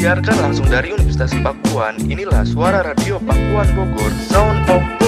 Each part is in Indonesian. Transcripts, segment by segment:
Disiarkan langsung dari Universitas Pakuan, inilah suara radio Pakuan Bogor, Sound of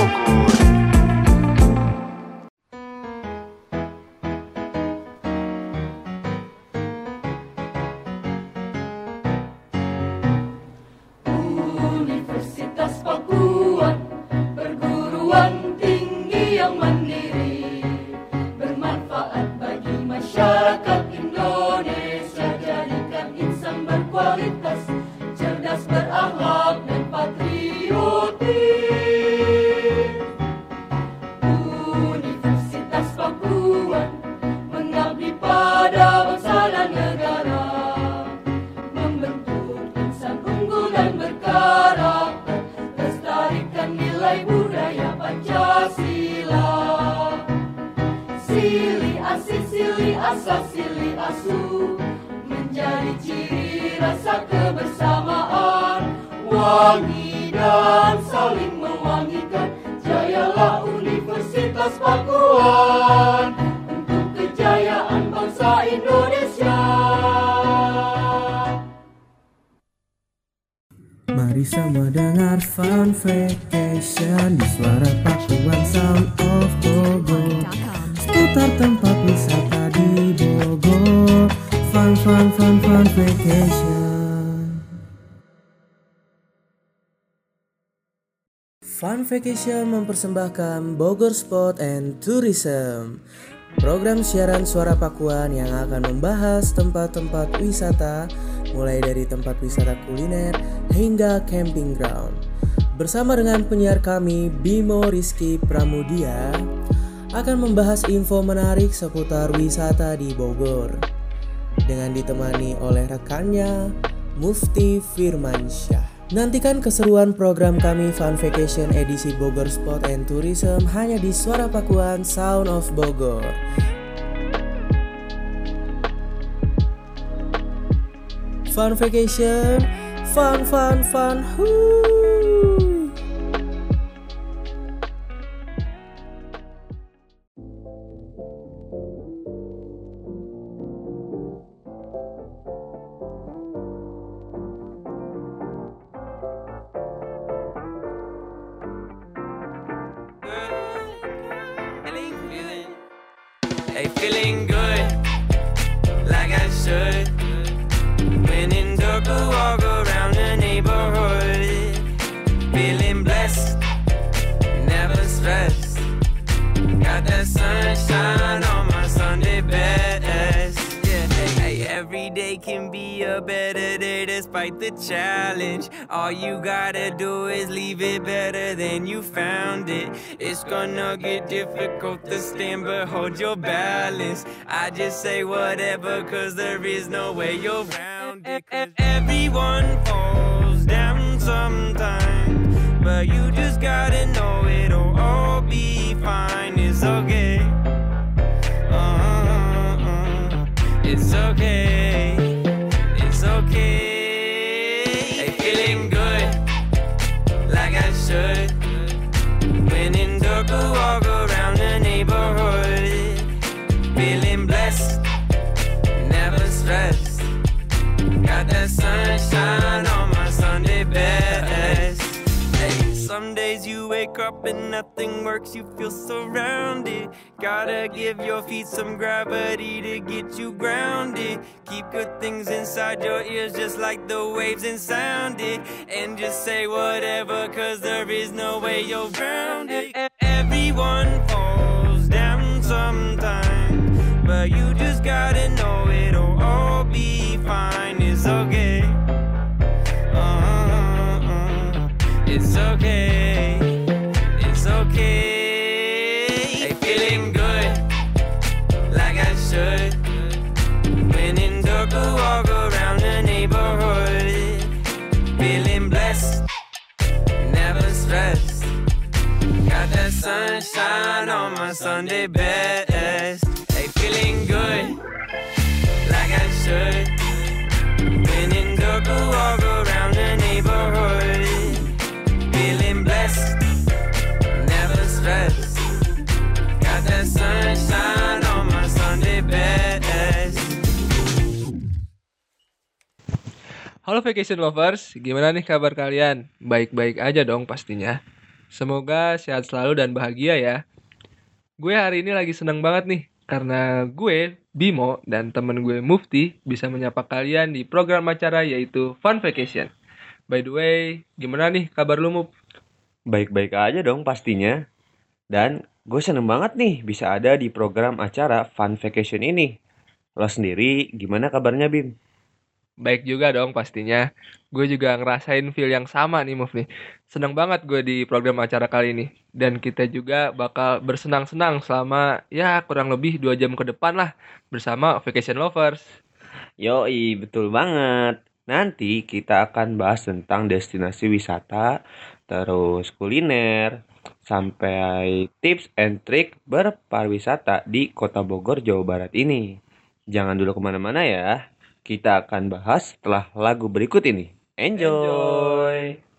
Fun Vacation mempersembahkan Bogor Sport and Tourism Program siaran suara Pakuan yang akan membahas tempat-tempat wisata mulai dari tempat wisata kuliner hingga camping ground. Bersama dengan penyiar kami Bimo Rizky Pramudia akan membahas info menarik seputar wisata di Bogor dengan ditemani oleh rekannya Mufti Firmansyah. Nantikan keseruan program kami Fun Vacation edisi Bogor Sport and Tourism hanya di Suara Pakuan Sound of Bogor. Fun Vacation, fun fun fun. Hoo. The challenge. All you gotta do is leave it better than you found it. It's gonna get difficult to stand, but hold your balance. I just say whatever, cause there is no way you're around it. Everyone falls down sometime, but you just gotta know it'll all be fine. It's okay. Uh-uh. It's okay. It's okay. Dark, walk around the neighborhood, feeling blessed, never stressed. Got that sunshine on my Sunday best. Hey, some days you wake up and nothing works, you feel surrounded. Gotta give your feet some gravity to get you grounded. Keep good things inside your ears, just like the waves and sound it. And just say whatever, cause there is no way you're around it. Everyone falls down sometime, but you just gotta know it'll all be fine. It's okay. Uh-uh. It's okay. Sunshine on my Sunday best. Hey, feeling good, like I should. In dark, I walk around the neighborhood, feeling blessed, never stressed. Got that sunshine on my Sunday best. Halo Vacation Lovers, gimana nih kabar kalian? Baik-baik aja dong pastinya. Semoga sehat selalu dan bahagia ya. Gue hari ini lagi seneng banget nih, karena gue, Bimo, dan temen gue Mufti bisa menyapa kalian di program acara yaitu Fun Vacation. By the way, gimana nih kabar lu Muf? Baik-baik aja dong pastinya. Dan gue seneng banget nih bisa ada di program acara Fun Vacation ini. Lo sendiri gimana kabarnya Bim? Baik juga dong pastinya. Gue juga ngerasain feel yang sama nih Muf nih. Seneng banget gue di program acara kali ini. Dan kita juga bakal bersenang-senang selama ya kurang lebih dua jam ke depan lah bersama Vacation Lovers. Yoi, betul banget. Nanti kita akan bahas tentang destinasi wisata, terus kuliner, sampai tips and trik berpariwisata di Kota Bogor, Jawa Barat ini. Jangan dulu ke mana-mana ya. Kita akan bahas setelah lagu berikut ini. Enjoy! Ku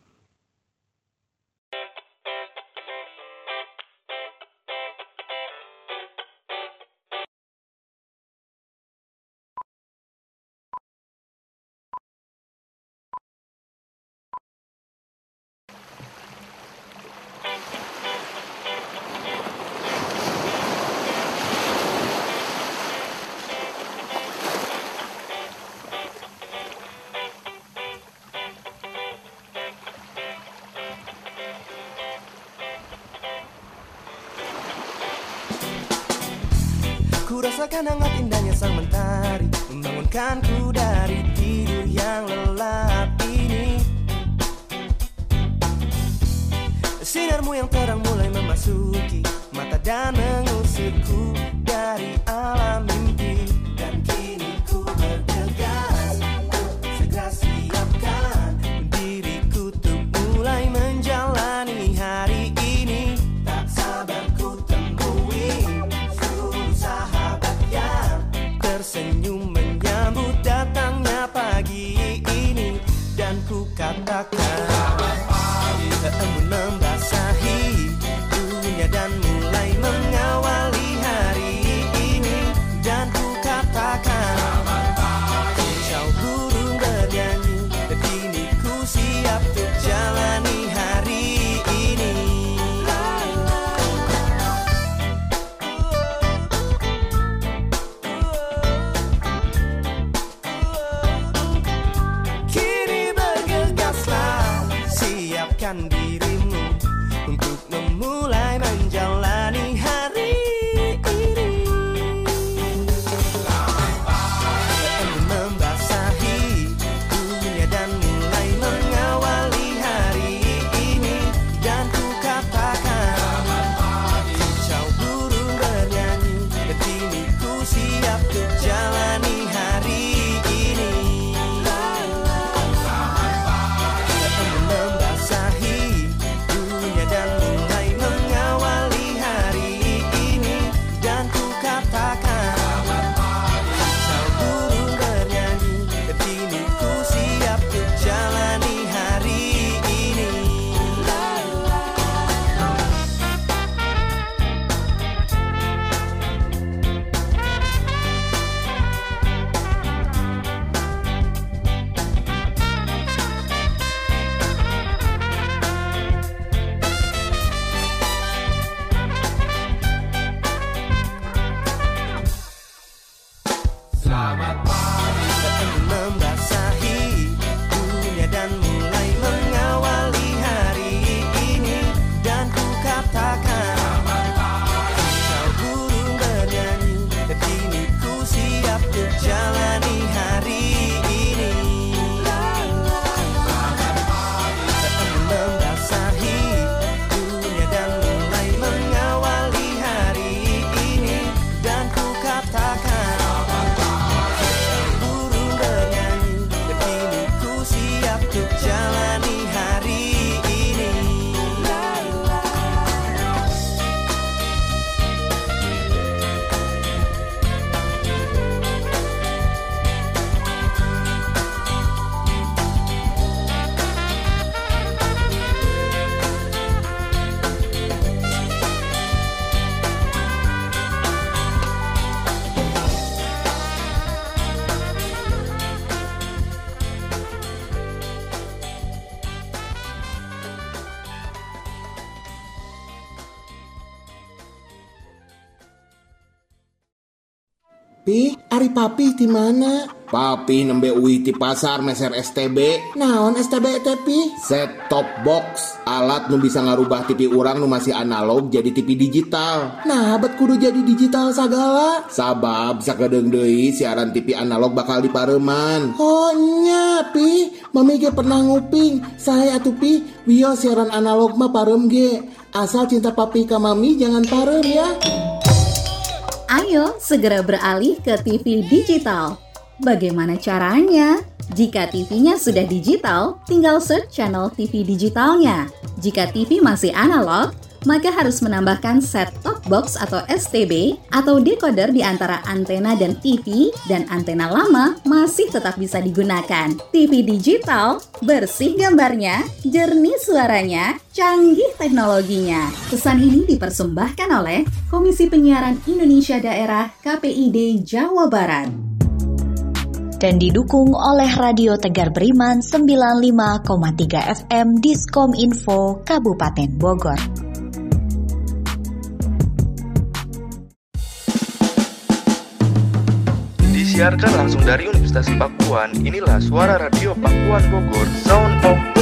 Papi di mana? Papi nembe uwi di pasar meser STB. Naon STB teh Pi? Set top box, alat nu bisa ngarubah TV urang nu masih analog jadi TV digital. Nah, bet kudu jadi digital sagala. Sabab sakadeng deui siaran TV analog bakal dipareman. Oh nya Pi, Mami ge pernah nguping. Saya atuh Pi, Wio siaran analog mah parem ge. Asal cinta papi ka mami jangan parem ya. Ayo segera beralih ke TV digital. Bagaimana caranya? Jika TV-nya sudah digital, tinggal search channel TV digitalnya. Jika TV masih analog, maka harus menambahkan set-top box atau STB atau decoder di antara antena dan TV dan antena lama masih tetap bisa digunakan. TV digital, bersih gambarnya, jernih suaranya, canggih teknologinya. Pesan ini dipersembahkan oleh Komisi Penyiaran Indonesia Daerah KPID Jawa Barat dan didukung oleh Radio Tegar Beriman 95,3 FM Diskom Info Kabupaten Bogor. Disiarkan langsung dari Universitas Pakuan, inilah suara radio Pakuan Bogor, Sound of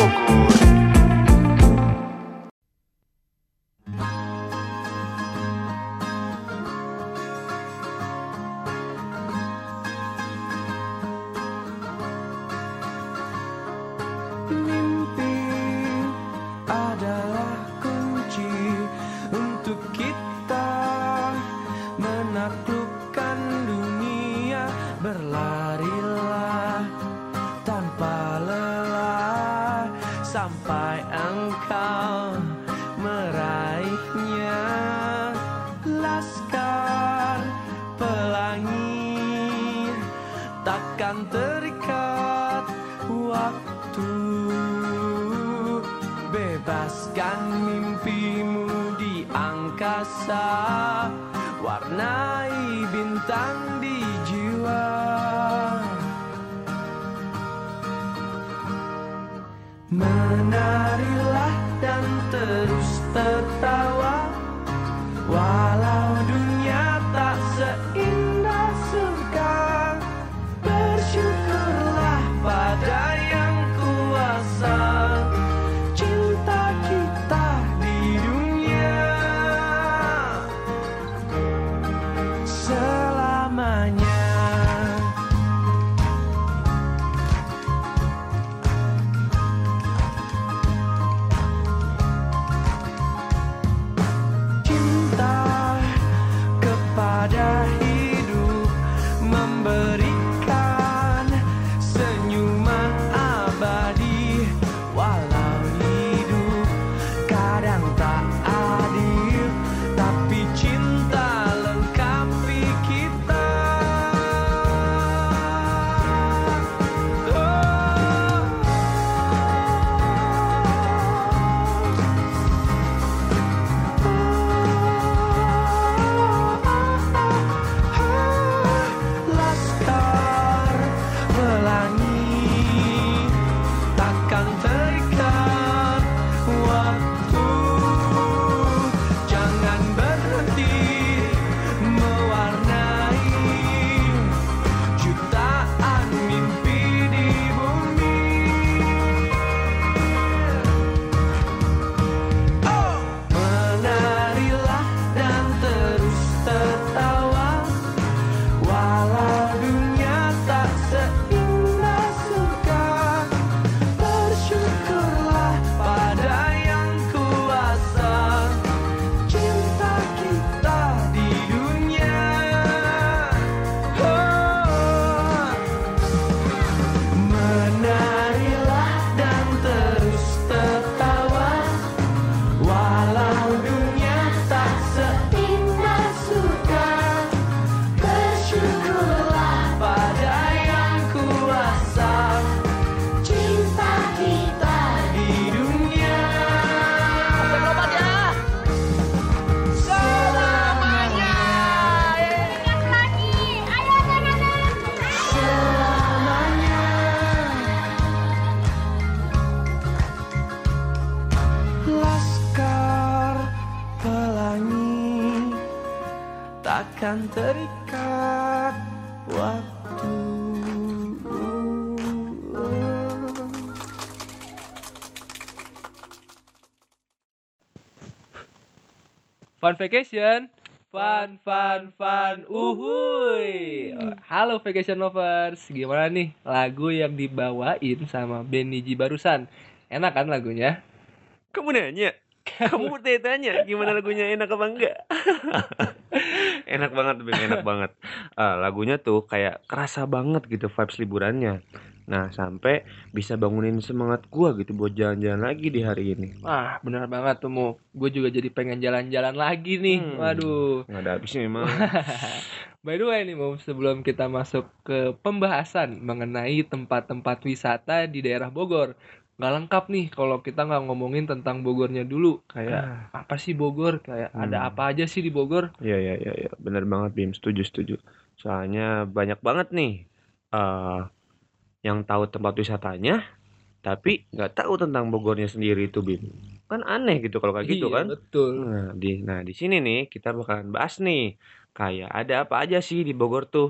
akan terikat waktu. Fun vacation. Fun, fun, fun, uhuy. Halo Vacation Lovers. Gimana nih? Lagu yang dibawain sama Ben Niji barusan. Enak kan lagunya? Kamu nanya? Kamu tanya gimana lagunya? Enak apa enggak? enak banget, Bim, enak banget. Ah, lagunya tuh kayak kerasa banget gitu vibes liburannya. Nah, sampai bisa bangunin semangat gua gitu buat jalan-jalan lagi di hari ini. Wah, bener banget tuh, Mu. Gue juga jadi pengen jalan-jalan lagi nih. Hmm. Waduh. Nggak ada habisnya memang. By the way nih, Mu, sebelum kita masuk ke pembahasan mengenai tempat-tempat wisata di daerah Bogor. Nggak lengkap nih kalau kita nggak ngomongin tentang Bogornya dulu. Kayak apa sih Bogor? Kayak ada Hmm. apa aja sih di Bogor? Iya, iya, iya, iya. Bener banget, Bim. Setuju, setuju. Soalnya banyak banget nih eh yang tahu tempat wisatanya, tapi nggak tahu tentang Bogornya sendiri itu, Bim. Kan aneh gitu kalau kayak gitu Iya, kan. betul. Nah, di nah di sini nih kita bakalan bahas nih kayak ada apa aja sih di Bogor tuh.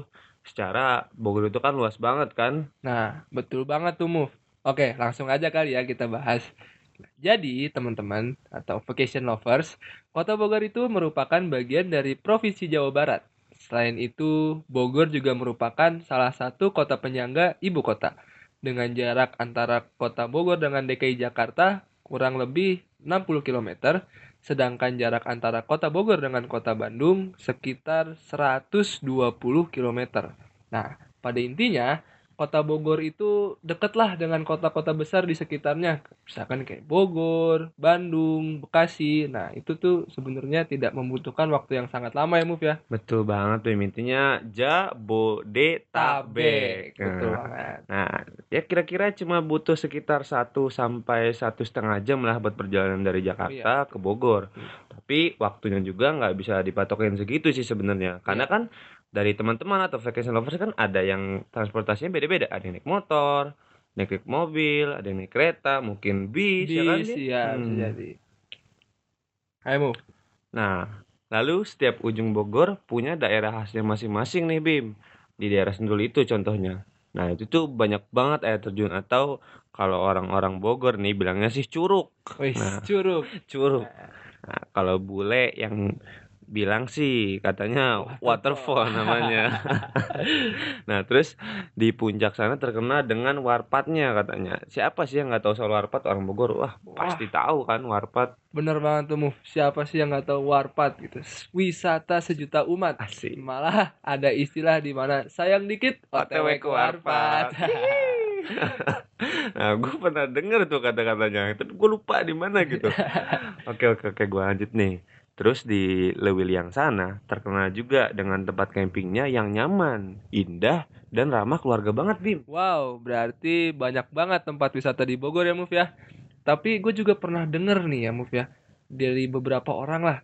Secara Bogor itu kan luas banget kan. Nah, betul banget tuh, Move. Oke, langsung aja kali ya kita bahas. Jadi, teman-teman atau vacation lovers, Kota Bogor itu merupakan bagian dari Provinsi Jawa Barat. Selain itu, Bogor juga merupakan salah satu kota penyangga ibu kota. Dengan jarak antara Kota Bogor dengan DKI Jakarta kurang lebih 60 km, sedangkan jarak antara Kota Bogor dengan Kota Bandung sekitar 120 km. Nah, pada intinya, Kota Bogor itu deket lah dengan kota-kota besar di sekitarnya. Misalkan kayak Bogor, Bandung, Bekasi. Nah, itu tuh sebenarnya tidak membutuhkan waktu yang sangat lama ya, Move ya. Betul banget tuh intinya Jabodetabek. Betul Nah, banget. Nah, ya kira-kira cuma butuh sekitar 1 sampai satu setengah jam lah buat perjalanan dari Jakarta ke Bogor. Tapi waktunya juga nggak bisa dipatokin segitu sih sebenarnya. Karena kan dari teman-teman atau vacation lovers kan ada yang transportasinya beda-beda. Ada yang naik motor, naik mobil, ada yang naik kereta, mungkin bis, ya kan? Bis, Din? iya, bisa Hmm. jadi. Ayo. Nah, lalu setiap ujung Bogor punya daerah khasnya masing-masing nih, Bim. Di daerah Sentul itu contohnya. Nah, itu tuh banyak banget air terjun atau kalau orang-orang Bogor nih bilangnya sih curug. Wih, Nah, curug. curug. Nah, kalau bule yang bilang sih katanya waterfall namanya. nah, terus di puncak sana terkenal dengan warpatnya katanya. Siapa sih yang nggak tahu soal warpat orang Bogor? Wah, pasti tahu kan warpat. Bener banget tuh, Move. Siapa sih yang nggak tahu warpat gitu? Wisata sejuta umat. Asik. Malah ada istilah di mana sayang dikit OTW ke warpat. nah, gue pernah denger tuh kata-katanya, tapi gue lupa di mana gitu. Oke oke oke, gue lanjut nih. Terus di Lewiliang sana terkenal juga dengan tempat campingnya yang nyaman, indah, dan ramah keluarga banget, Bim. Wow, berarti banyak banget tempat wisata di Bogor ya, Move ya. Tapi gue juga pernah denger nih ya, Move ya. Dari beberapa orang lah.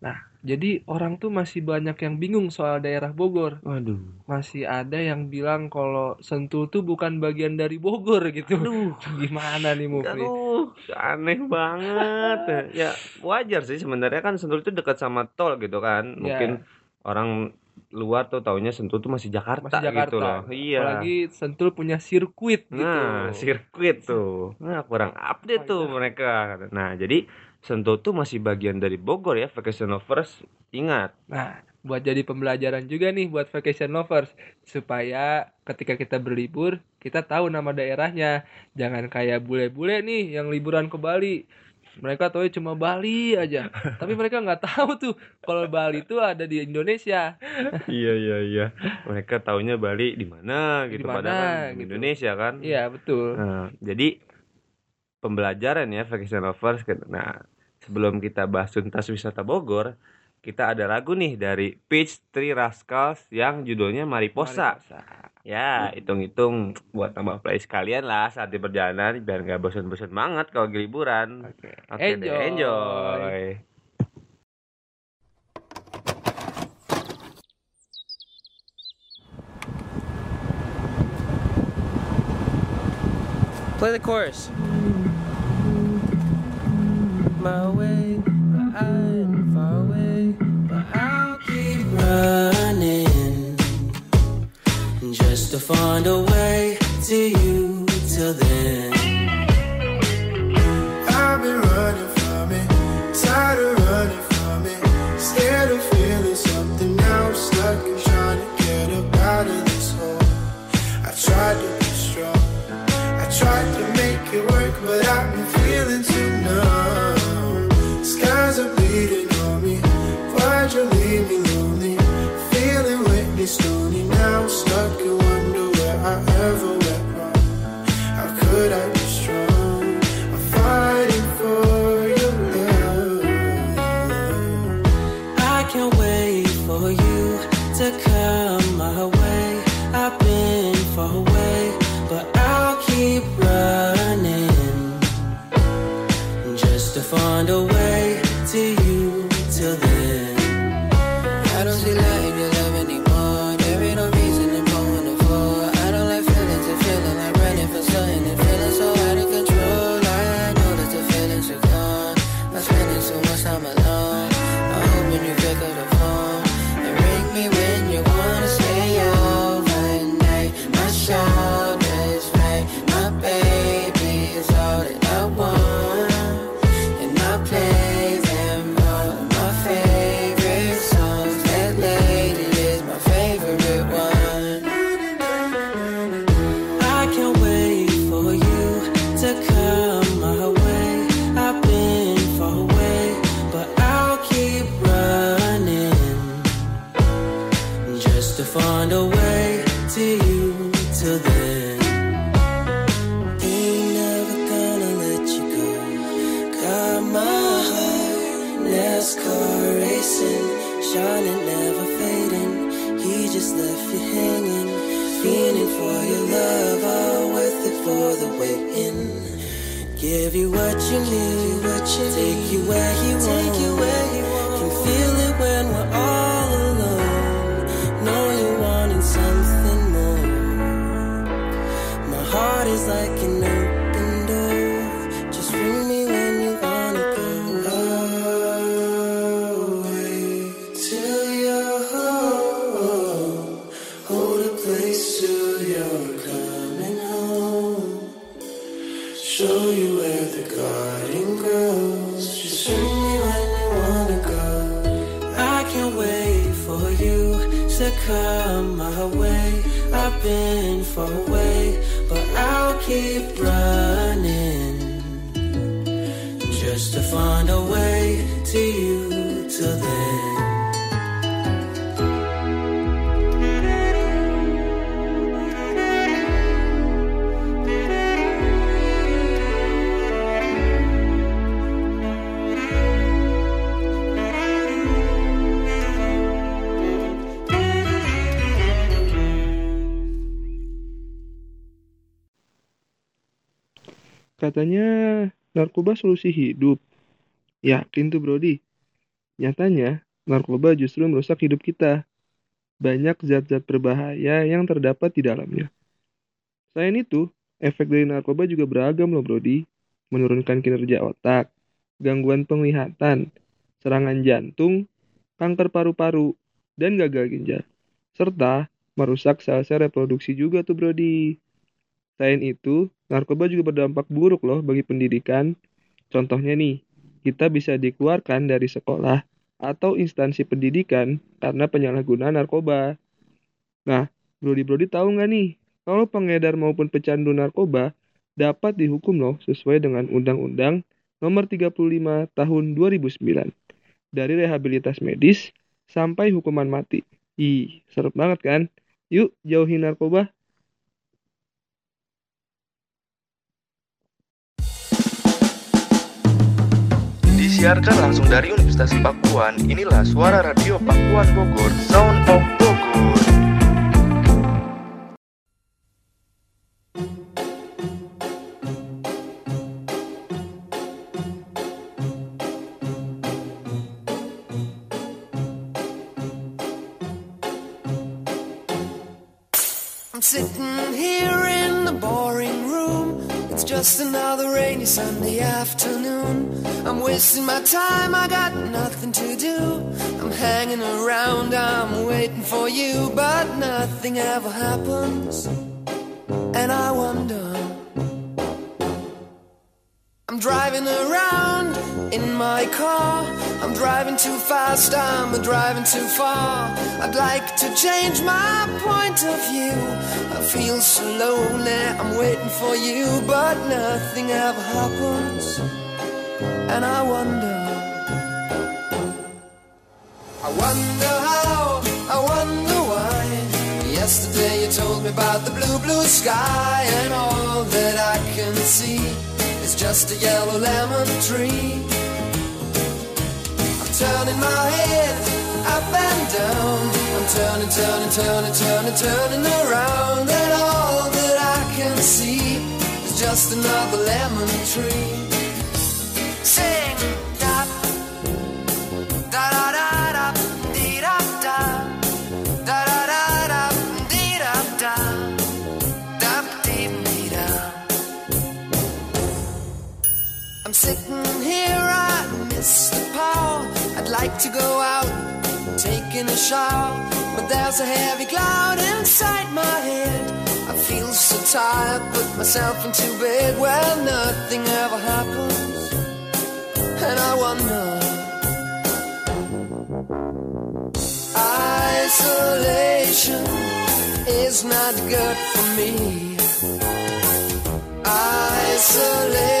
Nah, jadi orang tuh masih banyak yang bingung soal daerah Bogor. Waduh. Masih ada yang bilang kalau Sentul tuh bukan bagian dari Bogor gitu. Aduh. Gimana nih, nih? Aduh, aneh banget. ya wajar sih sebenarnya kan Sentul itu dekat sama tol gitu kan. Mungkin orang luar tuh taunya Sentul tuh masih Jakarta, Masih Jakarta. gitu loh. Iya. Apalagi Sentul punya sirkuit gitu. Nah, sirkuit tuh. Nah, kurang update tuh mereka. Nah, jadi Sentul tuh masih bagian dari Bogor ya, vacation lovers. Ingat. Nah, buat jadi pembelajaran juga nih buat vacation lovers supaya ketika kita berlibur kita tahu nama daerahnya. Jangan kayak bule-bule nih yang liburan ke Bali. Mereka tahu cuma Bali aja. Tapi mereka nggak tahu tuh kalau Bali itu ada di Indonesia. iya, iya, iya. Mereka taunya Bali di mana gitu Di mana, padahal kan di gitu. Indonesia kan. Iya, betul. Nah, jadi pembelajaran ya vacation lovers. Nah, sebelum kita bahas tuntas wisata Bogor, kita ada lagu nih dari Peach Tree Rascals yang judulnya Mariposa. Ya, hitung-hitung buat tambah play sekalian lah saat di perjalanan biar nggak bosan-bosan banget kalau liburan. Oke, deh, Enjoy. enjoy. Play the chorus. My way, but I'm far away, but I'll keep running just to find a way to you till then. Heart is like an open Katanya narkoba solusi hidup. Yakin tuh Brody? Nyatanya, narkoba justru merusak hidup kita. Banyak zat-zat berbahaya yang terdapat di dalamnya. Selain itu, efek dari narkoba juga beragam loh Brody. Menurunkan kinerja otak, gangguan penglihatan, serangan jantung, kanker paru-paru, dan gagal ginjal. Serta merusak sel-sel reproduksi juga tuh Brody. Selain itu, narkoba juga berdampak buruk loh bagi pendidikan. Contohnya nih, kita bisa dikeluarkan dari sekolah atau instansi pendidikan karena penyalahgunaan narkoba. Nah, Brody-Brody tahu nggak nih, kalau pengedar maupun pecandu narkoba dapat dihukum loh sesuai dengan Undang-Undang Nomor 35 Tahun 2009 dari rehabilitas medis sampai hukuman mati. Ih, seru banget kan? Yuk, jauhi narkoba. Disiarkan langsung dari Universitas Pakuan, inilah suara radio Pakuan Bogor, Sound of Bogor. I'm sitting here in the. It's just another rainy Sunday afternoon. I'm wasting my time, I got nothing to do. I'm hanging around, I'm waiting for you, but nothing ever happens. And I wonder. I'm driving around in my car, I'm driving too fast, I'm driving too far. I'd like to change my point of view. I feel so lonely, I'm waiting for you, but nothing ever happens. And I wonder, I wonder how, I wonder why. Yesterday you told me about the blue, blue sky, and all that I can see just a yellow lemon tree. I'm turning my head up and down. I'm turning, turning, turning, turning, turning around, and all that I can see is just another lemon tree. Sing, da, da da da taking a shower, but there's a heavy cloud inside my head. I feel so tired, put myself into bed where nothing ever happens, and I wonder. Isolation is not good for me. Isolation.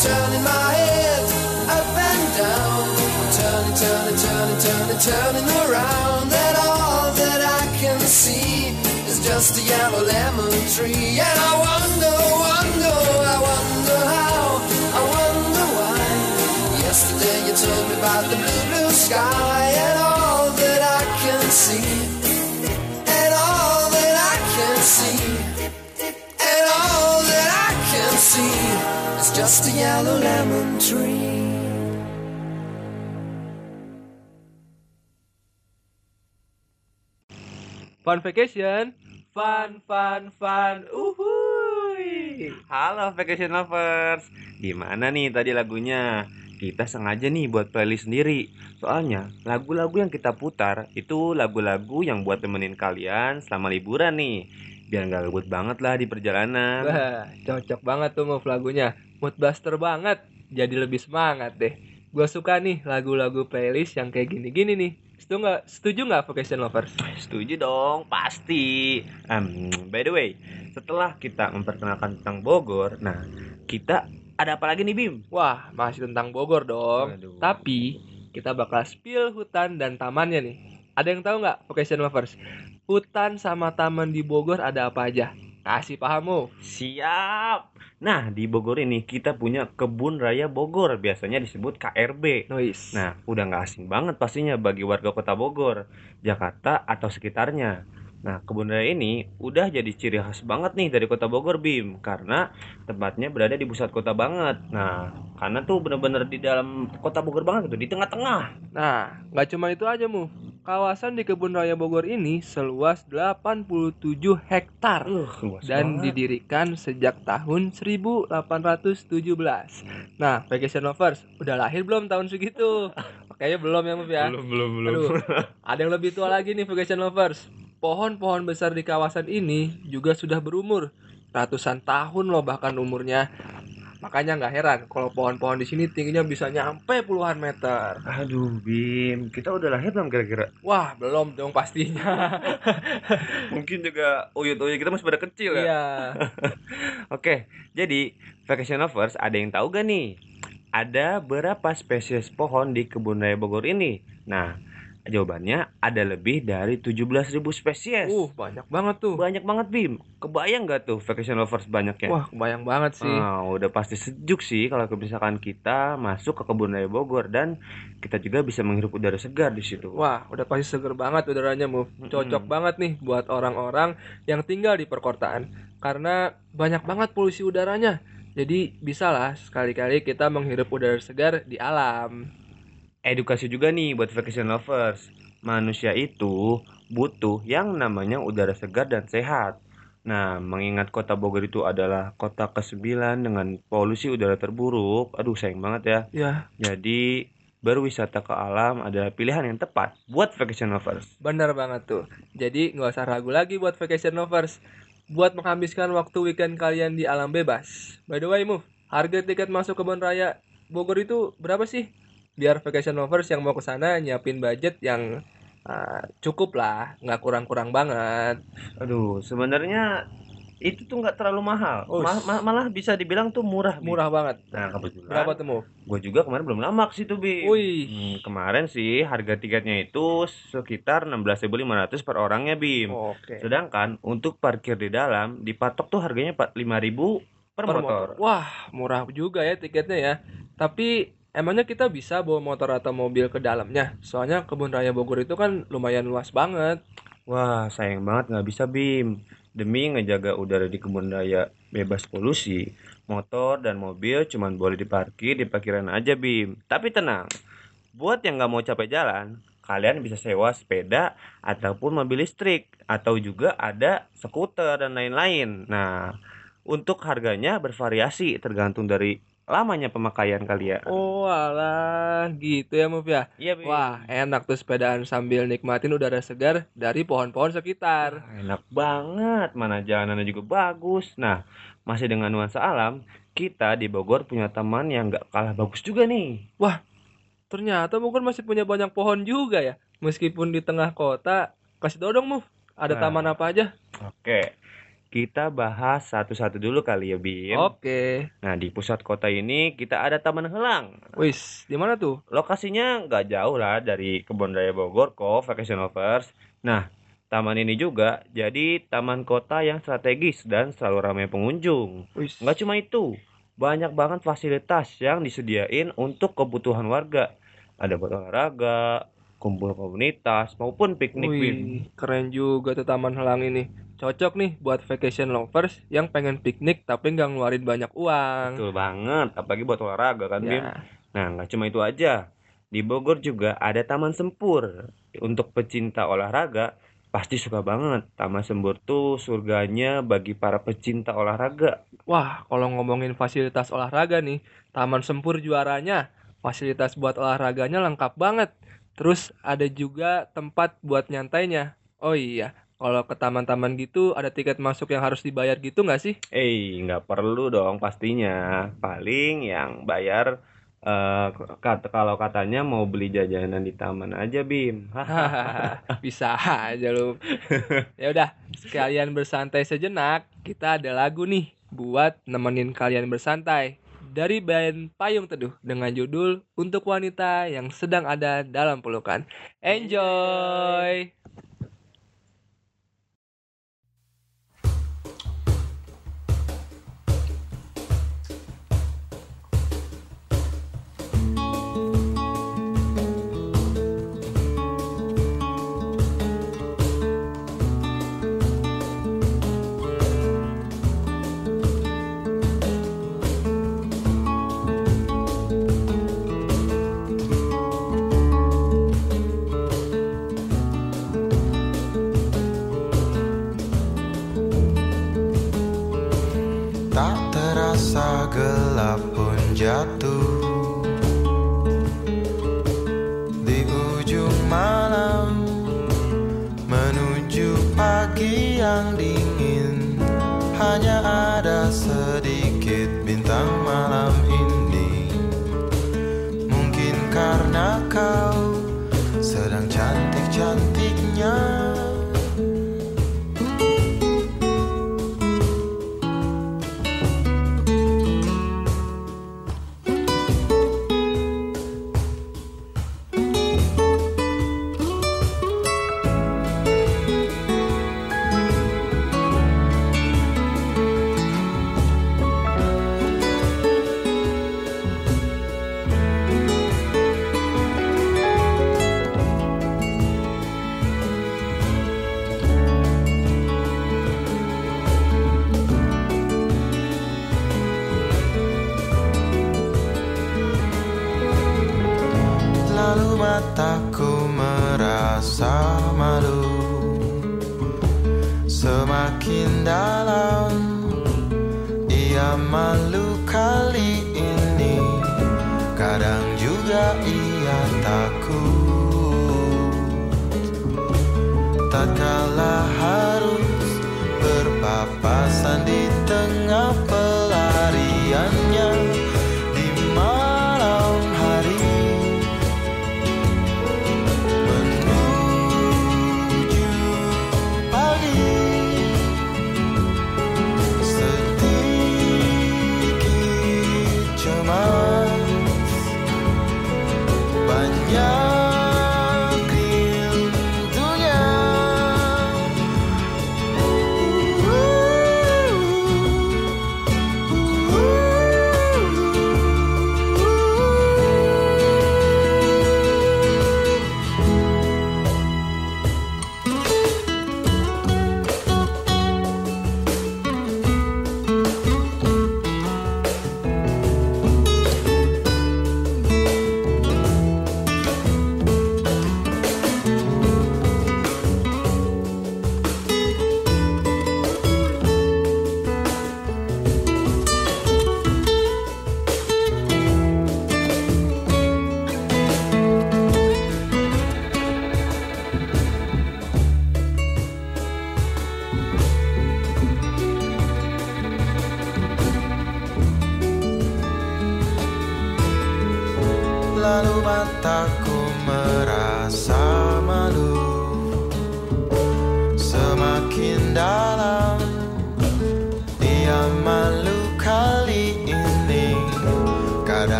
Turning my head up and down, turning, turning, turning, turning, turning around, and all that I can see is just a yellow lemon tree. And I wonder, wonder, I wonder how, I wonder why. Yesterday you told me about the blue, blue sky and all that I can see. Just a yellow lemon tree. Fun vacation, fun, fun, fun, uhuy. Halo Vacation Lovers, gimana nih tadi lagunya? Kita sengaja nih buat playlist sendiri. Soalnya lagu-lagu yang kita putar itu lagu-lagu yang buat temenin kalian selama liburan nih. Biar nggak gabut banget lah di perjalanan. Wah, cocok banget tuh move lagunya. Mood buster banget. Jadi lebih semangat deh. Gue suka nih lagu-lagu playlist yang kayak gini-gini nih. Setuju nggak? Setuju nggak Vacation Lovers? Setuju dong, pasti. Em, by the way, setelah kita memperkenalkan tentang Bogor, nah kita ada apa lagi nih Bim? Wah, masih tentang Bogor dong. Tapi kita bakal spill hutan dan tamannya nih. Ada yang tahu nggak Vacation Lovers? Hutan sama taman di Bogor ada apa aja? Kasih pahamu. Siap. Nah, di Bogor ini kita punya Kebun Raya Bogor, biasanya disebut KRB. Noise. Nah, udah nggak asing banget pastinya bagi warga kota Bogor, Jakarta atau sekitarnya. Nah, kebun raya ini udah jadi ciri khas banget nih dari kota Bogor, Bim, karena tempatnya berada di pusat kota banget. Nah, karena tuh bener-bener di dalam kota Bogor banget gitu, di tengah-tengah. Nah, nggak cuma itu aja, Mu. Kawasan di Kebun Raya Bogor ini seluas 87 hektar luas dan banget. didirikan sejak tahun 1817. Nah, Vacation Lovers, udah lahir belum tahun segitu? Kayaknya belum ya, Muf ya? Belum, belum, belum. Aduh, ada yang lebih tua lagi nih Vacation Lovers. Pohon-pohon besar di kawasan ini juga sudah berumur ratusan tahun loh bahkan umurnya. Makanya nggak heran kalau pohon-pohon di sini tingginya bisa nyampe puluhan meter. Aduh, Bim, kita udah lahir belum kira-kira? Wah, belum dong pastinya. Mungkin juga uyut-uyut kita masih pada kecil ya. Iya. Oke, jadi vacation lovers ada yang tahu gak nih? Ada berapa spesies pohon di kebun raya Bogor ini? Nah, jawabannya ada lebih dari 17.000 spesies. Uh, banyak banget tuh. Banyak banget, Bim. Kebayang gak tuh vacation lovers banyaknya? Wah, kebayang banget sih. Ah, udah pasti sejuk sih kalau misalkan kita masuk ke kebun raya Bogor dan kita juga bisa menghirup udara segar di situ. Wah, udah pasti seger banget udaranya, Move. Cocok banget nih buat orang-orang yang tinggal di perkotaan. Karena banyak banget polusi udaranya. Jadi bisa lah sekali-kali kita menghirup udara segar di alam. Edukasi juga nih buat vacation lovers. Manusia itu butuh yang namanya udara segar dan sehat. Nah, mengingat kota Bogor itu adalah kota ke-9 dengan polusi udara terburuk. Aduh, sayang banget ya. Ya, Jadi, berwisata ke alam adalah pilihan yang tepat buat vacation lovers. benar banget tuh. Jadi nggak usah ragu lagi buat vacation lovers. Buat menghabiskan waktu weekend kalian di alam bebas. By the way, Move, harga tiket masuk kebun raya Bogor itu berapa sih? Biar vacation lovers yang mau ke sana nyiapin budget yang ah, cukup lah, nggak kurang-kurang banget. Aduh, sebenarnya itu tuh nggak terlalu mahal. Oh, Ma- ma- malah bisa dibilang tuh murah. Bi. Murah banget. Nah, kebetulan. Berapa tuh, Move? Gue juga kemarin belum lama ke situ, Bi. Wih. Hmm, kemarin sih harga tiketnya itu sekitar 16.500 per orangnya, Bim. Oke. Sedangkan untuk parkir di dalam dipatok tuh harganya 5.000 per, Per motor. Wah, murah juga ya tiketnya ya. Tapi emangnya kita bisa bawa motor atau mobil ke dalamnya? Soalnya kebun raya Bogor itu kan lumayan luas banget. Wah, sayang banget nggak bisa, Bim. Demi ngejaga udara di kebun raya bebas polusi, motor dan mobil cuman boleh diparkir di parkiran aja, Bim. Tapi tenang, buat yang nggak mau capek jalan, kalian bisa sewa sepeda ataupun mobil listrik, atau juga ada skuter dan lain-lain. Nah, untuk harganya bervariasi tergantung dari lamanya pemakaian kalian. Oh alah, gitu ya Muf ya? Iya. Wah, enak tuh sepedaan sambil nikmatin udara segar dari pohon-pohon sekitar. Enak banget, mana jalanannya juga bagus. Nah, masih dengan nuansa alam, kita di Bogor punya taman yang nggak kalah bagus juga nih. Wah, ternyata Bogor masih punya banyak pohon juga ya. Meskipun di tengah kota, kasih tau dong Muf, ada Nah. taman apa aja? Oke, kita bahas satu-satu dulu kali ya, Bim. Oke. Nah, di pusat kota ini kita ada Taman Helang. Wis, di mana tuh? Lokasinya nggak jauh lah dari Kebun Raya Bogor kok, vacation lovers. Nah, taman ini juga jadi taman kota yang strategis dan selalu ramai pengunjung. Wis. Nggak cuma itu, banyak banget fasilitas yang disediain untuk kebutuhan warga. Ada buat olahraga, kumpul komunitas, maupun piknik. Bim. Wih, keren juga tuh Taman Helang ini. Cocok nih buat vacation lovers yang pengen piknik tapi nggak ngeluarin banyak uang. Betul banget, apalagi buat olahraga kan, Bim. Ya. Nah, nggak cuma itu aja. Di Bogor juga ada Taman Sempur. Untuk pecinta olahraga, pasti suka banget. Taman Sempur tuh surganya bagi para pecinta olahraga. Wah, kalau ngomongin fasilitas olahraga nih, Taman Sempur juaranya. Fasilitas buat olahraganya lengkap banget. Terus ada juga tempat buat nyantainya. Oh iya, kalau ke taman-taman gitu ada tiket masuk yang harus dibayar gitu nggak sih? Eh, nggak perlu dong pastinya. Paling yang bayar kata kalau katanya mau beli jajanan di taman aja, Bim. Bisa aja lu. Ya udah, sekalian bersantai sejenak. Kita ada lagu nih buat nemenin kalian bersantai. Dari band Payung Teduh dengan judul Untuk Wanita yang Sedang Ada Dalam Pelukan. Enjoy!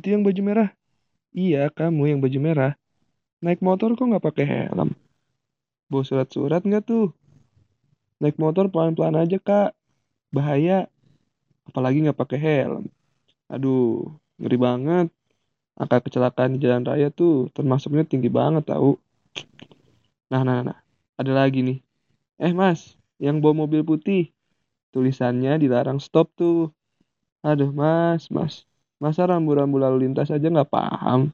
Itu yang baju merah. Iya, kamu yang baju merah. Naik motor kok nggak pakai helm? Bawa surat-surat nggak tuh? Naik motor pelan-pelan aja, Kak. Bahaya. Apalagi nggak pakai helm. Aduh, ngeri banget. Angka kecelakaan di jalan raya tuh termasuknya tinggi banget tahu. Nah, nah, nah. Ada lagi nih. Eh, Mas, yang bawa mobil putih. Tulisannya dilarang stop tuh. Aduh, Mas, Mas. Masa rambu-rambu lalu lintas aja nggak paham?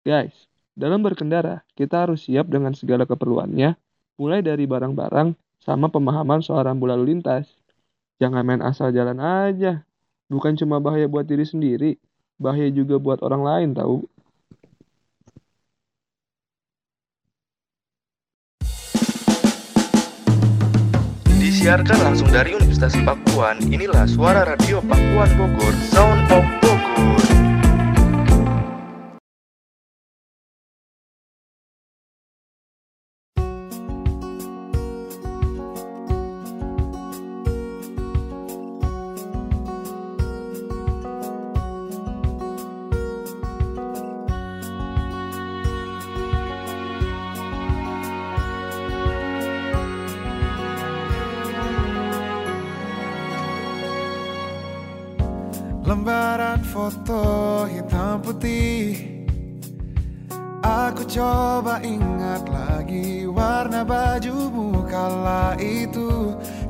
Guys, dalam berkendara, kita harus siap dengan segala keperluannya, mulai dari barang-barang sama pemahaman soal rambu lalu lintas. Jangan main asal jalan aja. Bukan cuma bahaya buat diri sendiri, bahaya juga buat orang lain tahu. Disiarkan langsung dari Universitas Pakuan, inilah suara radio Pakuan Bogor, Sound of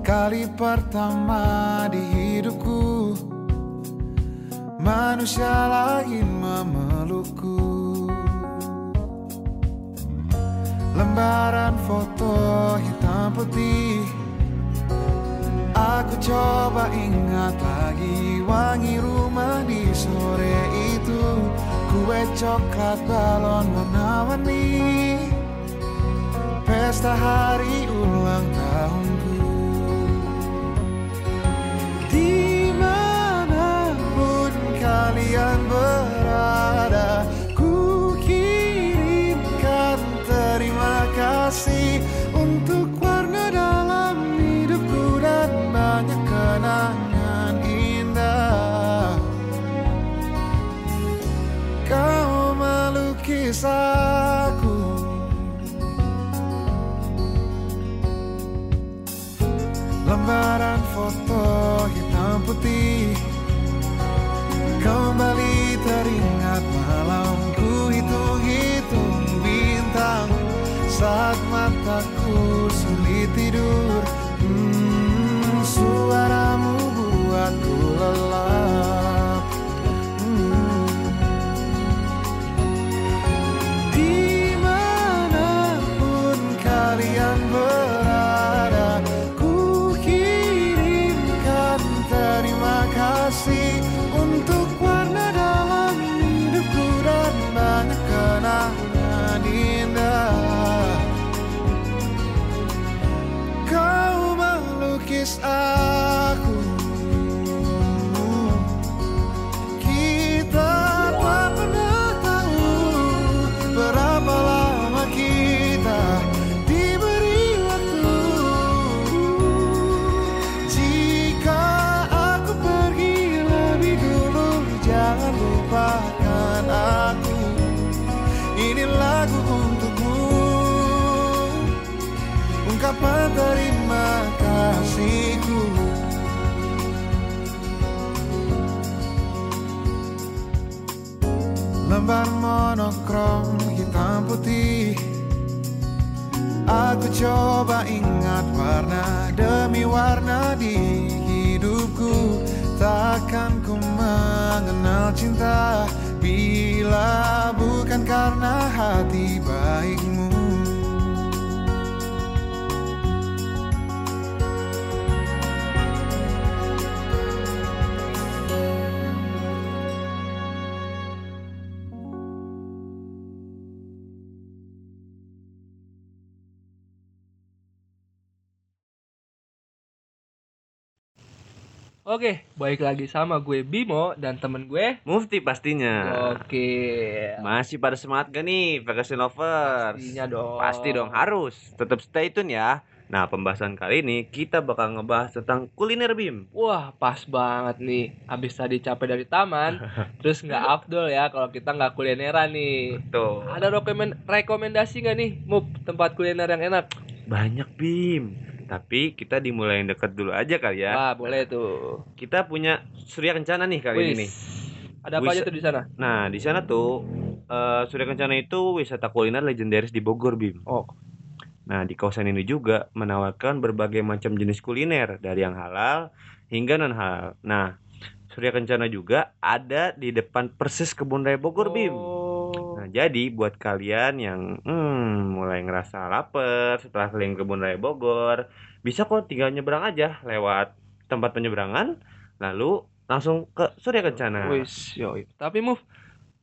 Kali pertama di hidupku. Manusia lain memelukku. Lembaran foto hitam putih. Aku coba ingat lagi wangi rumah di sore itu. Kue coklat balon warna-warni. Pesta hari ulang tahunku kalian Aku coba ingat warna demi warna di hidupku. Takkan ku mengenal cinta Bila bukan karena hati baikmu Oke, baik lagi sama gue Bimo dan temen gue. Mufti pastinya. Oke. Masih pada semangat gak nih Vacation Lovers? Pastinya dong. Pasti dong, harus. Tetap stay tune ya. Nah, pembahasan kali ini kita bakal ngebahas tentang kuliner Bim. Wah, pas banget nih. Habis tadi capek dari taman, terus nggak afdol ya kalau kita nggak kulineran nih. Tuh. Ada rekomen rekomendasi nggak nih, Mup, tempat kuliner yang enak? Banyak Bim. Tapi kita dimulai yang dekat dulu aja kali ya. Wah, boleh tuh. Kita punya Surya Kencana nih kali Wis. ini nih. Ada apa aja Wis- tuh di sana? Nah, di sana tuh eh, Surya Kencana itu wisata kuliner legendaris di Bogor, Bim. Oh. Nah, di kawasan ini juga menawarkan berbagai macam jenis kuliner dari yang halal hingga non halal. Nah, Surya Kencana juga ada di depan persis Kebun Raya Bogor, Bim. Nah, jadi buat kalian yang hmm, mulai ngerasa lapar setelah keliling Kebun Raya Bogor, bisa kok tinggal nyebrang aja lewat tempat penyeberangan, lalu langsung ke Surya Kencana. Wis, yoi. Tapi Muf,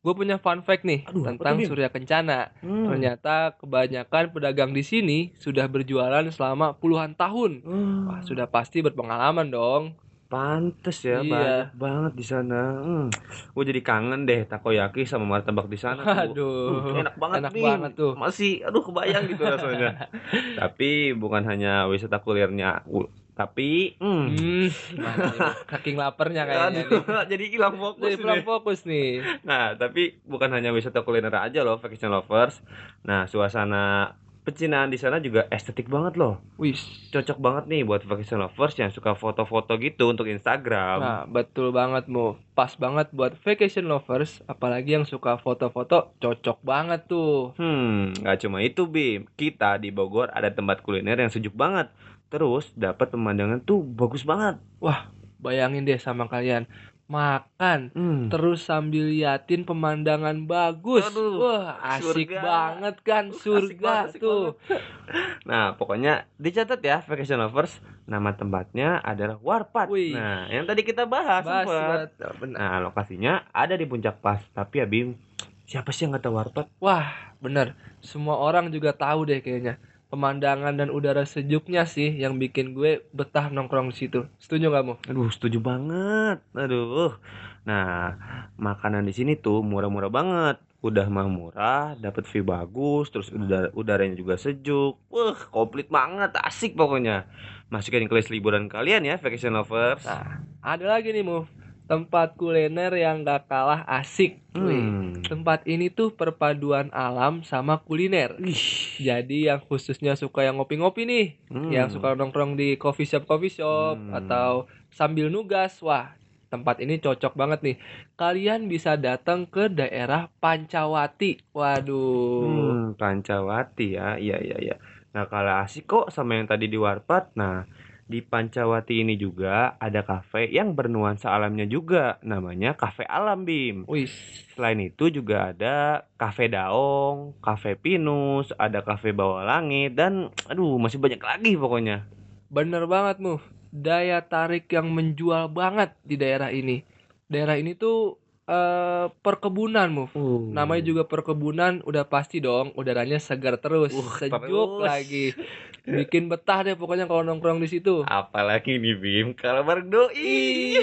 gue punya fun fact nih tentang Bim? Surya Kencana. Hmm. Ternyata kebanyakan pedagang di sini sudah berjualan selama puluhan tahun. Hmm. Wah, sudah pasti berpengalaman dong. Pantes ya, Iya. banyak banget di sana. Hmm. Gue jadi kangen deh takoyaki sama martabak di sana. Aduh, Hmm, enak banget, enak Bim. banget tuh. Masih, aduh kebayang gitu rasanya. tapi bukan hanya wisata kulinernya, tapi hmm. Hmm, saking laparnya kayaknya Aduh, nih. jadi hilang fokus Jadi hilang nih. fokus nih. Nah, tapi bukan hanya wisata kuliner aja loh, vacation lovers. Nah, suasana Pecinaan di sana juga estetik banget loh. Wih, Cocok banget nih buat vacation lovers yang suka foto-foto gitu untuk Instagram. Nah, betul banget, Mu. Pas banget buat vacation lovers, apalagi yang suka foto-foto, cocok banget tuh. Hmm, nggak cuma itu, Bim. Kita di Bogor ada tempat kuliner yang sejuk banget. Terus dapat pemandangan tuh bagus banget. Wah, bayangin deh sama kalian. Makan, Hmm. terus sambil liatin pemandangan bagus. Aduh, Wah, asik surga. banget kan, surga banget, asik tuh. Nah, pokoknya dicatat ya vacation lovers. Nama tempatnya adalah Warpat. Wih. Nah, yang tadi kita bahas. Nah, lokasinya ada di puncak pas. Tapi ya Bim, siapa sih yang nggak tahu Warpat? Wah, bener. Semua orang juga tahu deh kayaknya. Pemandangan dan udara sejuknya sih yang bikin gue betah nongkrong di situ. Setuju nggak, Mu? Aduh, setuju banget. Aduh. Nah, makanan di sini tuh murah-murah banget. Udah mah murah, dapat view bagus, terus udara udaranya juga sejuk. Wah, komplit banget, asik pokoknya. Masukin ke list liburan kalian ya, vacation lovers. Nah, ada lagi nih, Mu. Tempat kuliner yang gak kalah asik. Wih, Hmm. tempat ini tuh perpaduan alam sama kuliner. Jadi yang khususnya suka yang ngopi-ngopi nih, Hmm. yang suka nongkrong di coffee shop coffee shop Hmm. atau sambil nugas, wah tempat ini cocok banget nih. Kalian bisa datang ke daerah Pancawati. Waduh. Hmm, Pancawati ya. Iya, iya, iya. Nah, kalau asik kok sama yang tadi di Warpat. Nah, di Pancawati ini juga ada kafe yang bernuansa alamnya juga. Namanya Cafe Alam, Bim. Wih, Selain itu juga ada Cafe Daong, Cafe Pinus, ada Cafe Bawah Langit, dan aduh masih banyak lagi pokoknya. bener banget, Mu. Daya tarik yang menjual banget di daerah ini. Daerah ini tuh eh, perkebunan, Mu. Uh, Namanya juga perkebunan, udah pasti dong udaranya segar terus, Uh, sejuk terus. lagi. Bikin betah deh pokoknya kalau nongkrong di situ. Apalagi nih Bim, kalau bareng doi.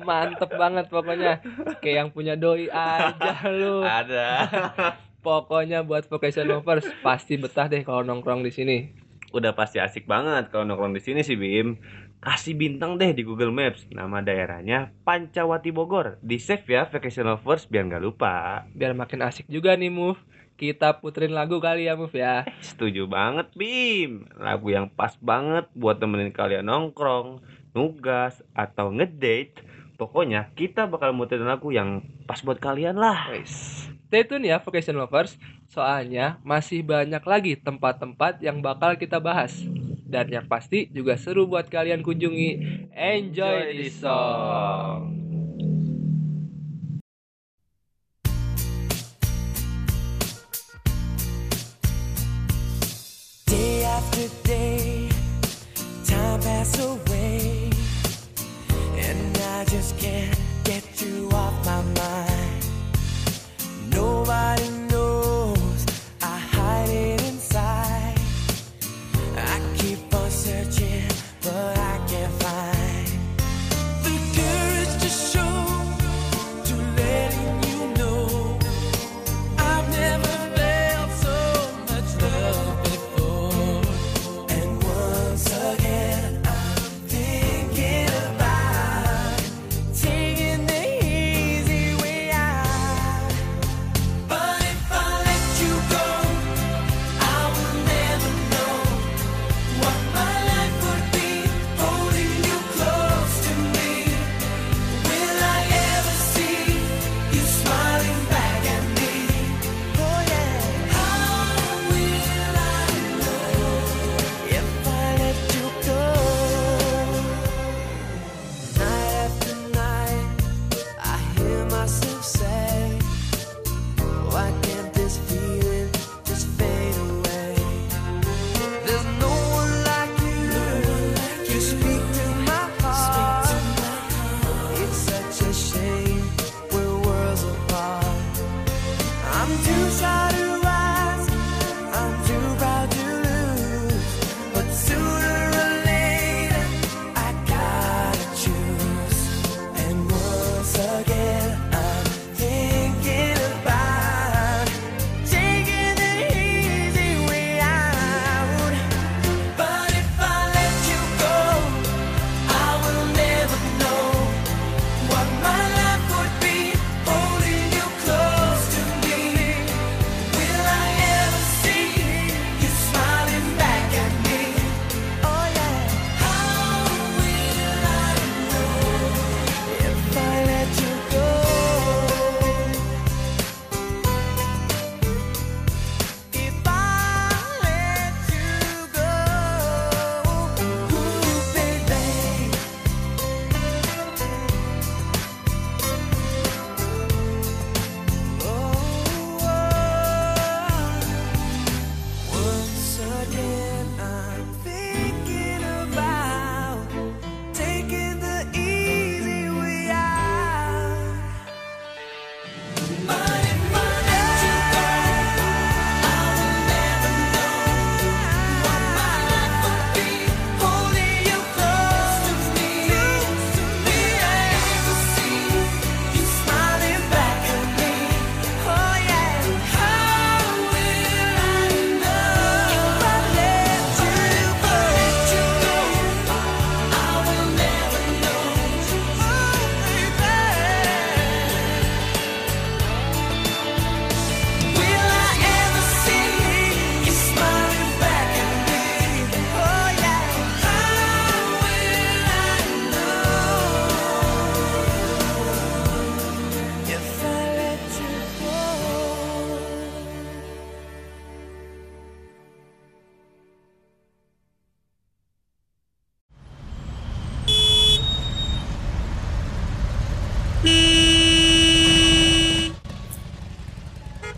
Mantep banget pokoknya. Kayak yang punya doi aja lu. Ada. Pokoknya buat vacation lovers pasti betah deh kalau nongkrong di sini. Udah pasti asik banget kalau nongkrong di sini sih Bim. Kasih bintang deh di Google Maps. Nama daerahnya Pancawati Bogor. Di save ya vacation lovers biar nggak lupa. Biar makin asik juga nih Move. Kita puterin lagu kali ya Move ya. Setuju banget Bim. Lagu yang pas banget buat temenin kalian nongkrong, nugas, atau ngedate. Pokoknya kita bakal muterin lagu yang pas buat kalian lah. Guys, stay tune ya vacation lovers. Soalnya masih banyak lagi tempat-tempat yang bakal kita bahas. Dan yang pasti juga seru buat kalian kunjungi. Enjoy this song. Day after day, time pass away, and I just can't get you off my mind.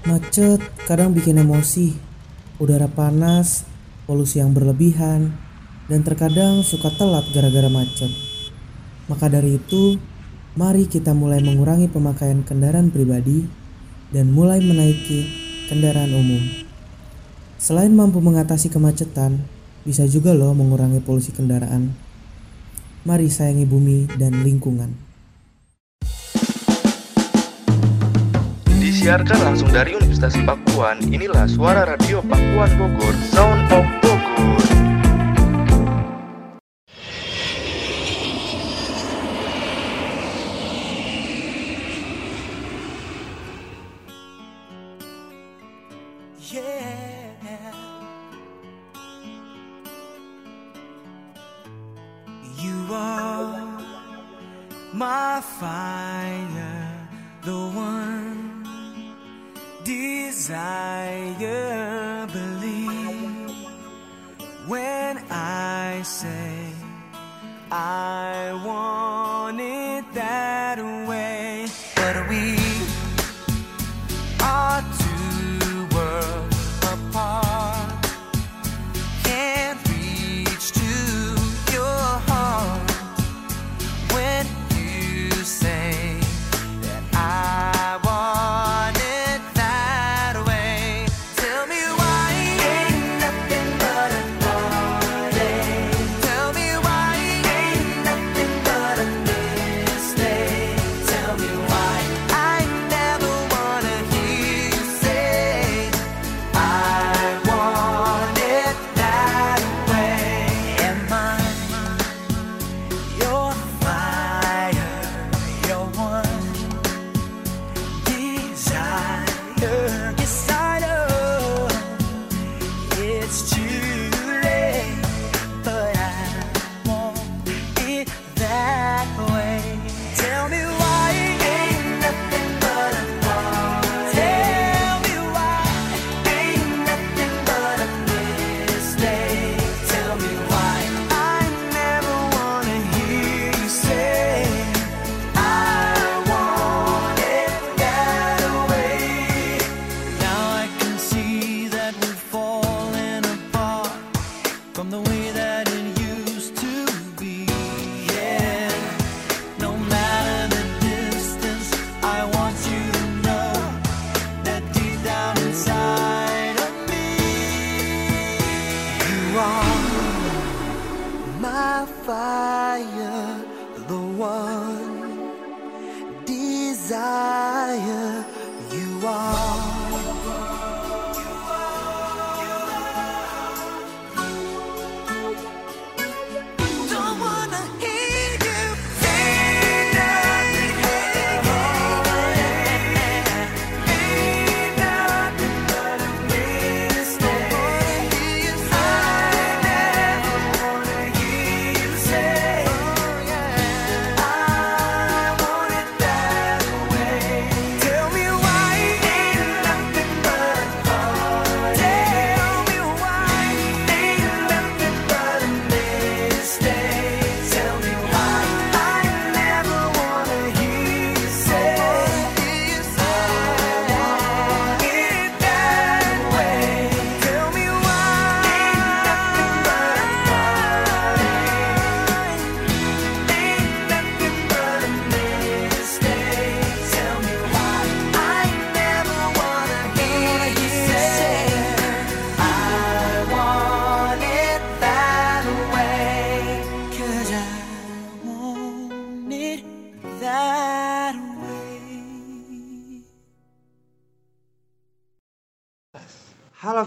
Macet kadang bikin emosi, udara panas, polusi yang berlebihan, dan terkadang suka telat gara-gara macet. Maka dari itu, mari kita mulai mengurangi pemakaian kendaraan pribadi dan mulai menaiki kendaraan umum. Selain mampu mengatasi kemacetan, bisa juga loh mengurangi polusi kendaraan. Mari sayangi bumi dan lingkungan. Disiarkan langsung dari Universitas Pakuan, inilah suara radio Pakuan Bogor, Sound of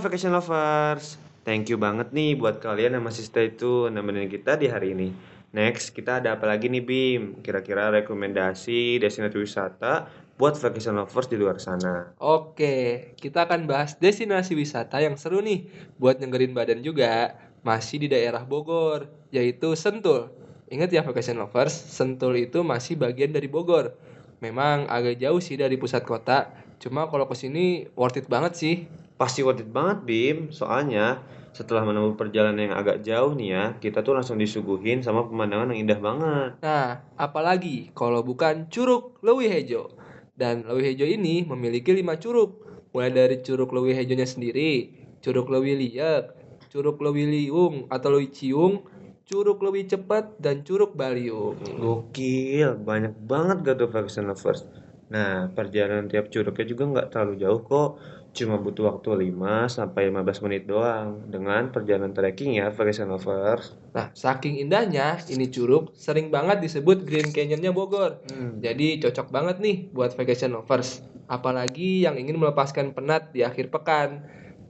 Vacation Lovers, thank you banget nih buat kalian yang masih stay tune nemenin kita di hari ini. Next, kita ada apa lagi nih Bim? Kira-kira rekomendasi destinasi wisata buat Vacation Lovers di luar sana. Oke, kita akan bahas destinasi wisata yang seru nih buat nyengerin badan juga. Masih di daerah Bogor, yaitu Sentul. Ingat ya vacation lovers, Sentul itu masih bagian dari Bogor. Memang agak jauh sih dari pusat kota, cuma kalau ke sini worth it banget sih. Pasti worth it banget Bim, soalnya setelah menempuh perjalanan yang agak jauh nih ya, kita tuh langsung disuguhin sama pemandangan yang indah banget. Nah, apalagi kalau bukan Curug Lewi Hejo. Dan Lewi Hejo ini memiliki lima curug. Mulai dari Curug Lewi Hejonya sendiri, Curug Lewi Liek, Curug Lewi Liung atau Lewi Ciung, Curug Lewi Cepat, dan Curug Baliung. Gokil, banyak banget gak tuh Vacation Lovers. Nah, perjalanan tiap curugnya juga nggak terlalu jauh kok. Cuma butuh waktu 5 sampai 15 menit doang dengan perjalanan trekking ya Vacation Lovers. Nah, saking indahnya, ini curug sering banget disebut Green Canyonnya Bogor. Hmm. Jadi cocok banget nih buat vacation lovers. Apalagi yang ingin melepaskan penat di akhir pekan.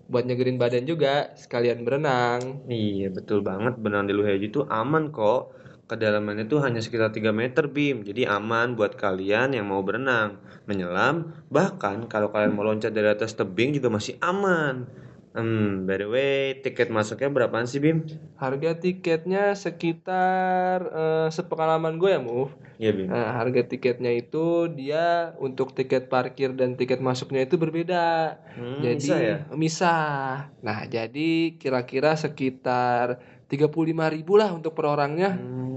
Buat nyegerin badan juga, sekalian berenang. Iya, betul banget. Berenang di Luhejo itu aman kok. Kedalamannya tuh hanya sekitar 3 meter, Bim. Jadi aman buat kalian yang mau berenang, menyelam, bahkan kalau kalian mau loncat dari atas tebing juga masih aman. Hmm, by the way, tiket masuknya berapaan sih, Bim? Harga tiketnya sekitar eh, sepengalaman gue ya, Move. Iya, Bim. Nah, harga tiketnya itu dia untuk tiket parkir dan tiket masuknya itu berbeda. Hmm, jadi bisa ya? misah. Nah, jadi kira-kira sekitar 35.000 ribu lah untuk per orangnya. Hmm.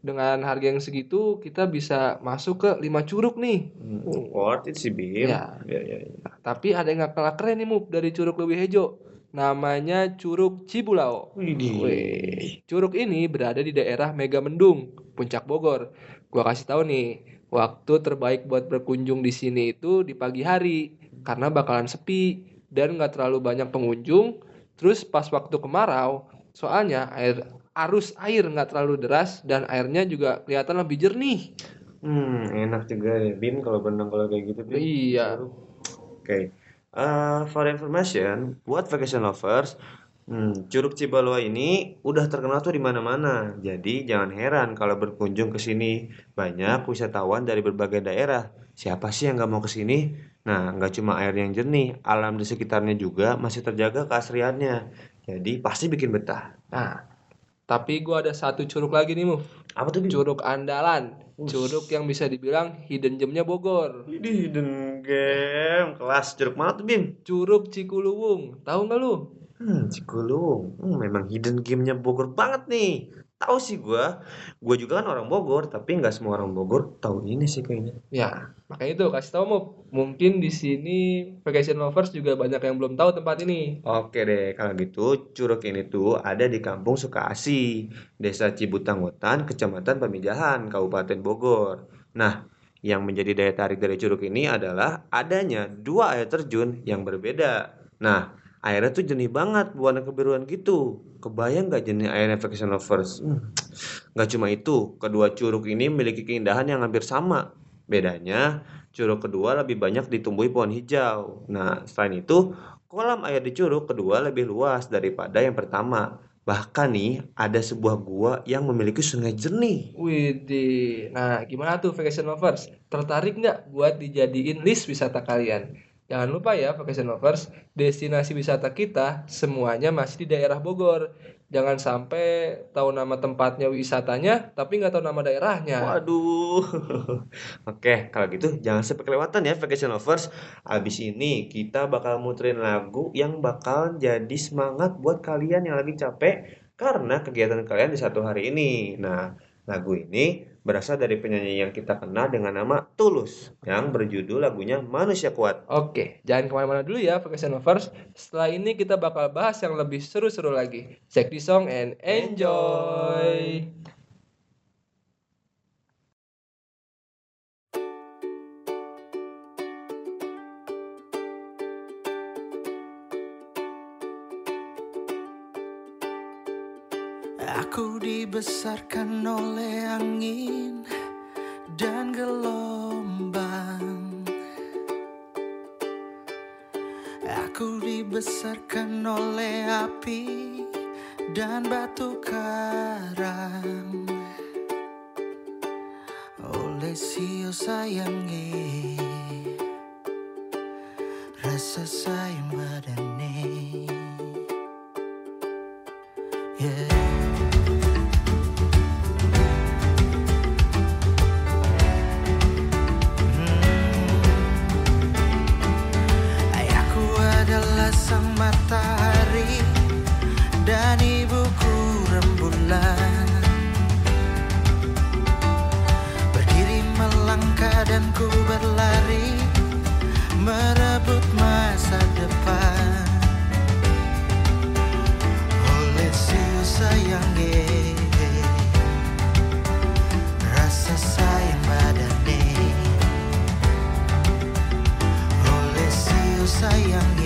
Dengan harga yang segitu kita bisa masuk ke 5 curug nih. Hmm, worth it sih, Bim. Ya. Ya, ya, ya. Nah, tapi ada yang gak kalah keren nih, Move, dari Curug Lewi Hejo. Namanya Curug. Wih, Curug ini berada di daerah Megamendung, Puncak Bogor. Gua kasih tahu nih, waktu terbaik buat berkunjung di sini itu di pagi hari karena bakalan sepi dan nggak terlalu banyak pengunjung. Terus pas waktu kemarau, soalnya air arus air nggak terlalu deras dan airnya juga kelihatan lebih jernih. Hmm, enak juga ya, Bim, kalau berenang kalau kayak gitu, Bim. Iya. Oke. Uh, for information, buat vacation lovers, hmm, Curug Cibaloa ini udah terkenal tuh di mana-mana. Jadi jangan heran kalau berkunjung ke sini. Banyak wisatawan dari berbagai daerah. Siapa sih yang nggak mau ke sini? Nah, nggak cuma air yang jernih, alam di sekitarnya juga masih terjaga keasriannya. Jadi pasti bikin betah. Nah, tapi gua ada satu curug lagi nih, Move. Apa tuh, Bim? Curug Andalan. Curug yang bisa dibilang hidden gemnya Bogor. Ini hidden game kelas curug mana tuh, Bim? Curug Cikuluwung. Tahu nggak lu? Hmm, Cikulung. Hmm, memang hidden game-nya Bogor banget nih. Tahu sih gua. Gua juga kan orang Bogor, tapi nggak semua orang Bogor tahu ini sih kayaknya. Ya, makanya itu kasih tahu Mup. Mungkin di sini vacation lovers juga banyak yang belum tahu tempat ini. Oke deh, kalau gitu Curug ini tuh ada di Kampung Sukaasi, Desa Cibutangwetan, Kecamatan Pamijahan, Kabupaten Bogor. Nah, yang menjadi daya tarik dari curug ini adalah adanya dua air terjun yang berbeda. Nah, airnya tuh jernih banget, warna kebiruan gitu. Kebayang nggak jernih airnya vacation lovers? Hmm. Nggak cuma itu, kedua curug ini memiliki keindahan yang hampir sama. Bedanya, curug kedua lebih banyak ditumbuhi pohon hijau. Nah, selain itu, kolam air di curug kedua lebih luas daripada yang pertama. Bahkan nih, ada sebuah gua yang memiliki sungai jernih. Widih. Nah, gimana tuh vacation lovers? Tertarik nggak buat dijadiin list wisata kalian? Jangan lupa ya vacation lovers, destinasi wisata kita semuanya masih di daerah Bogor. Jangan sampai tahu nama tempatnya wisatanya, tapi nggak tahu nama daerahnya. Waduh. Oke, kalau gitu jangan sampai kelewatan ya vacation lovers. Abis ini kita bakal muterin lagu yang bakal jadi semangat buat kalian yang lagi capek karena kegiatan kalian di satu hari ini. Nah, lagu ini berasal dari penyanyi yang kita kenal dengan nama Tulus yang berjudul lagunya Manusia Kuat. Oke, jangan ke mana-mana dulu ya vacation lovers. Setelah ini kita bakal bahas yang lebih seru-seru lagi. Check the song and enjoy. Aku dibesarkan oleh angin dan gelombang. Aku dibesarkan oleh api dan batu karang. Oleh siu sayangi, rasa sayang badani. Yeah. berlari merebut masa depan. Oleh si sayang rasa sayang badane oleh si sayang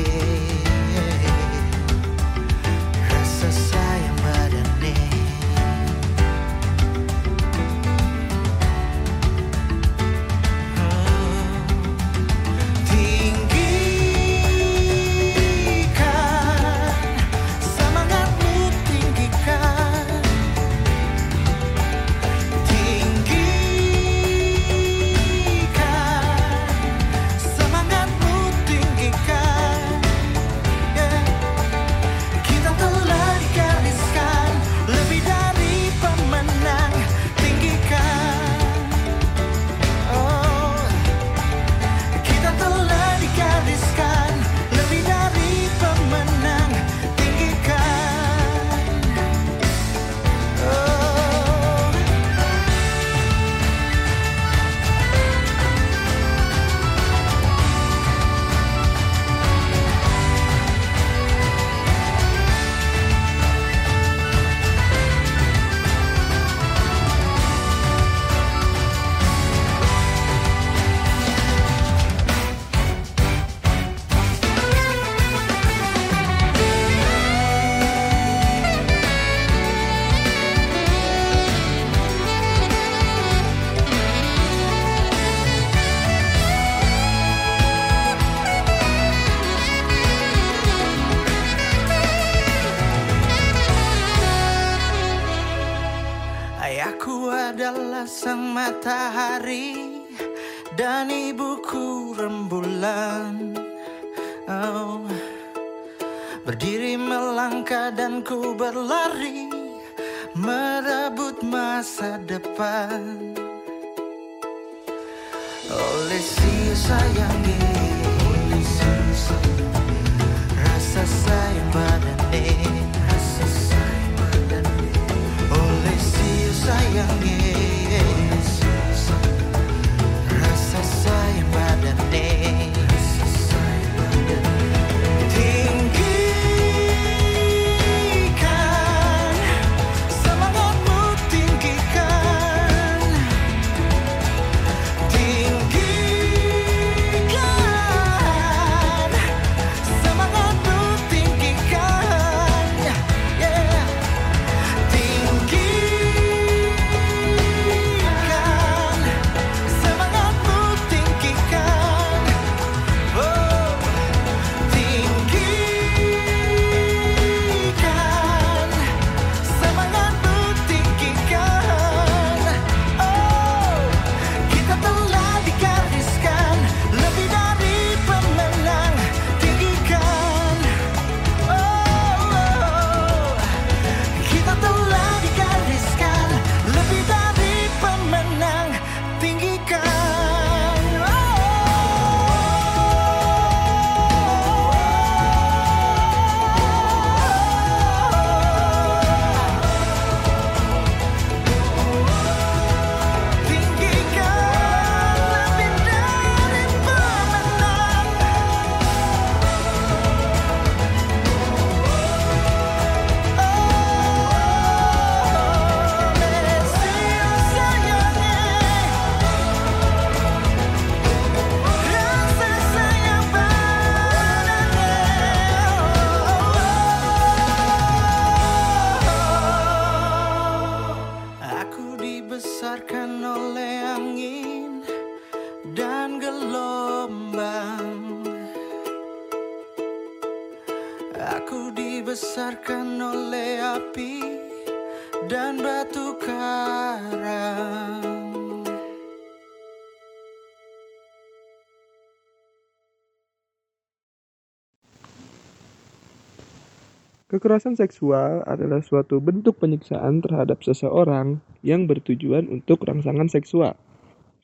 Kekerasan seksual adalah suatu bentuk penyiksaan terhadap seseorang yang bertujuan untuk rangsangan seksual.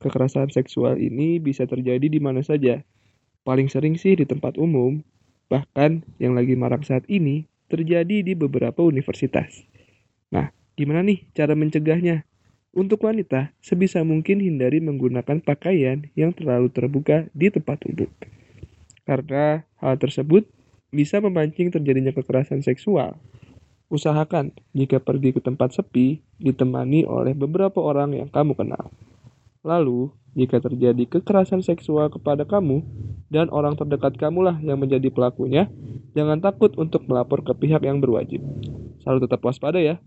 Kekerasan seksual ini bisa terjadi di mana saja. Paling sering sih di tempat umum, bahkan yang lagi marak saat ini terjadi di beberapa universitas. Nah, gimana nih cara mencegahnya? Untuk wanita, sebisa mungkin hindari menggunakan pakaian yang terlalu terbuka di tempat umum. Karena hal tersebut bisa memancing terjadinya kekerasan seksual. Usahakan jika pergi ke tempat sepi ditemani oleh beberapa orang yang kamu kenal. Lalu, jika terjadi kekerasan seksual kepada kamu dan orang terdekat kamulah yang menjadi pelakunya, jangan takut untuk melapor ke pihak yang berwajib. Selalu tetap waspada ya.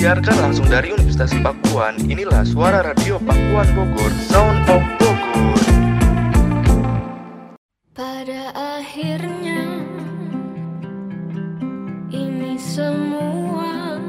Disiarkan langsung dari Universitas Pakuan, inilah suara radio Pakuan Bogor, Sound of Bogor. Pada akhirnya ini semua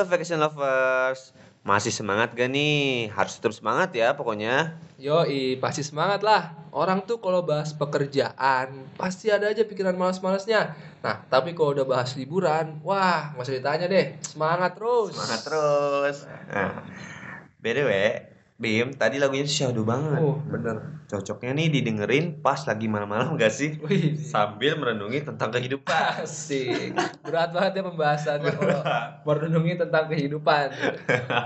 Halo Vacation Lovers. Masih semangat gak nih? Harus tetap semangat ya pokoknya. Yoi, pasti semangat lah. Orang tuh kalau bahas pekerjaan, pasti ada aja pikiran malas-malasnya. Nah, tapi kalau udah bahas liburan, wah, nggak usah ditanya deh. Semangat terus. Semangat terus. Nah, BTW, Bim, tadi lagunya syahdu banget. Oh, bener. Cocoknya nih didengerin pas lagi malam-malam gak sih? Wih, Sambil merenungi tentang kehidupan. asik. Berat banget ya pembahasannya kalau merenungi tentang kehidupan.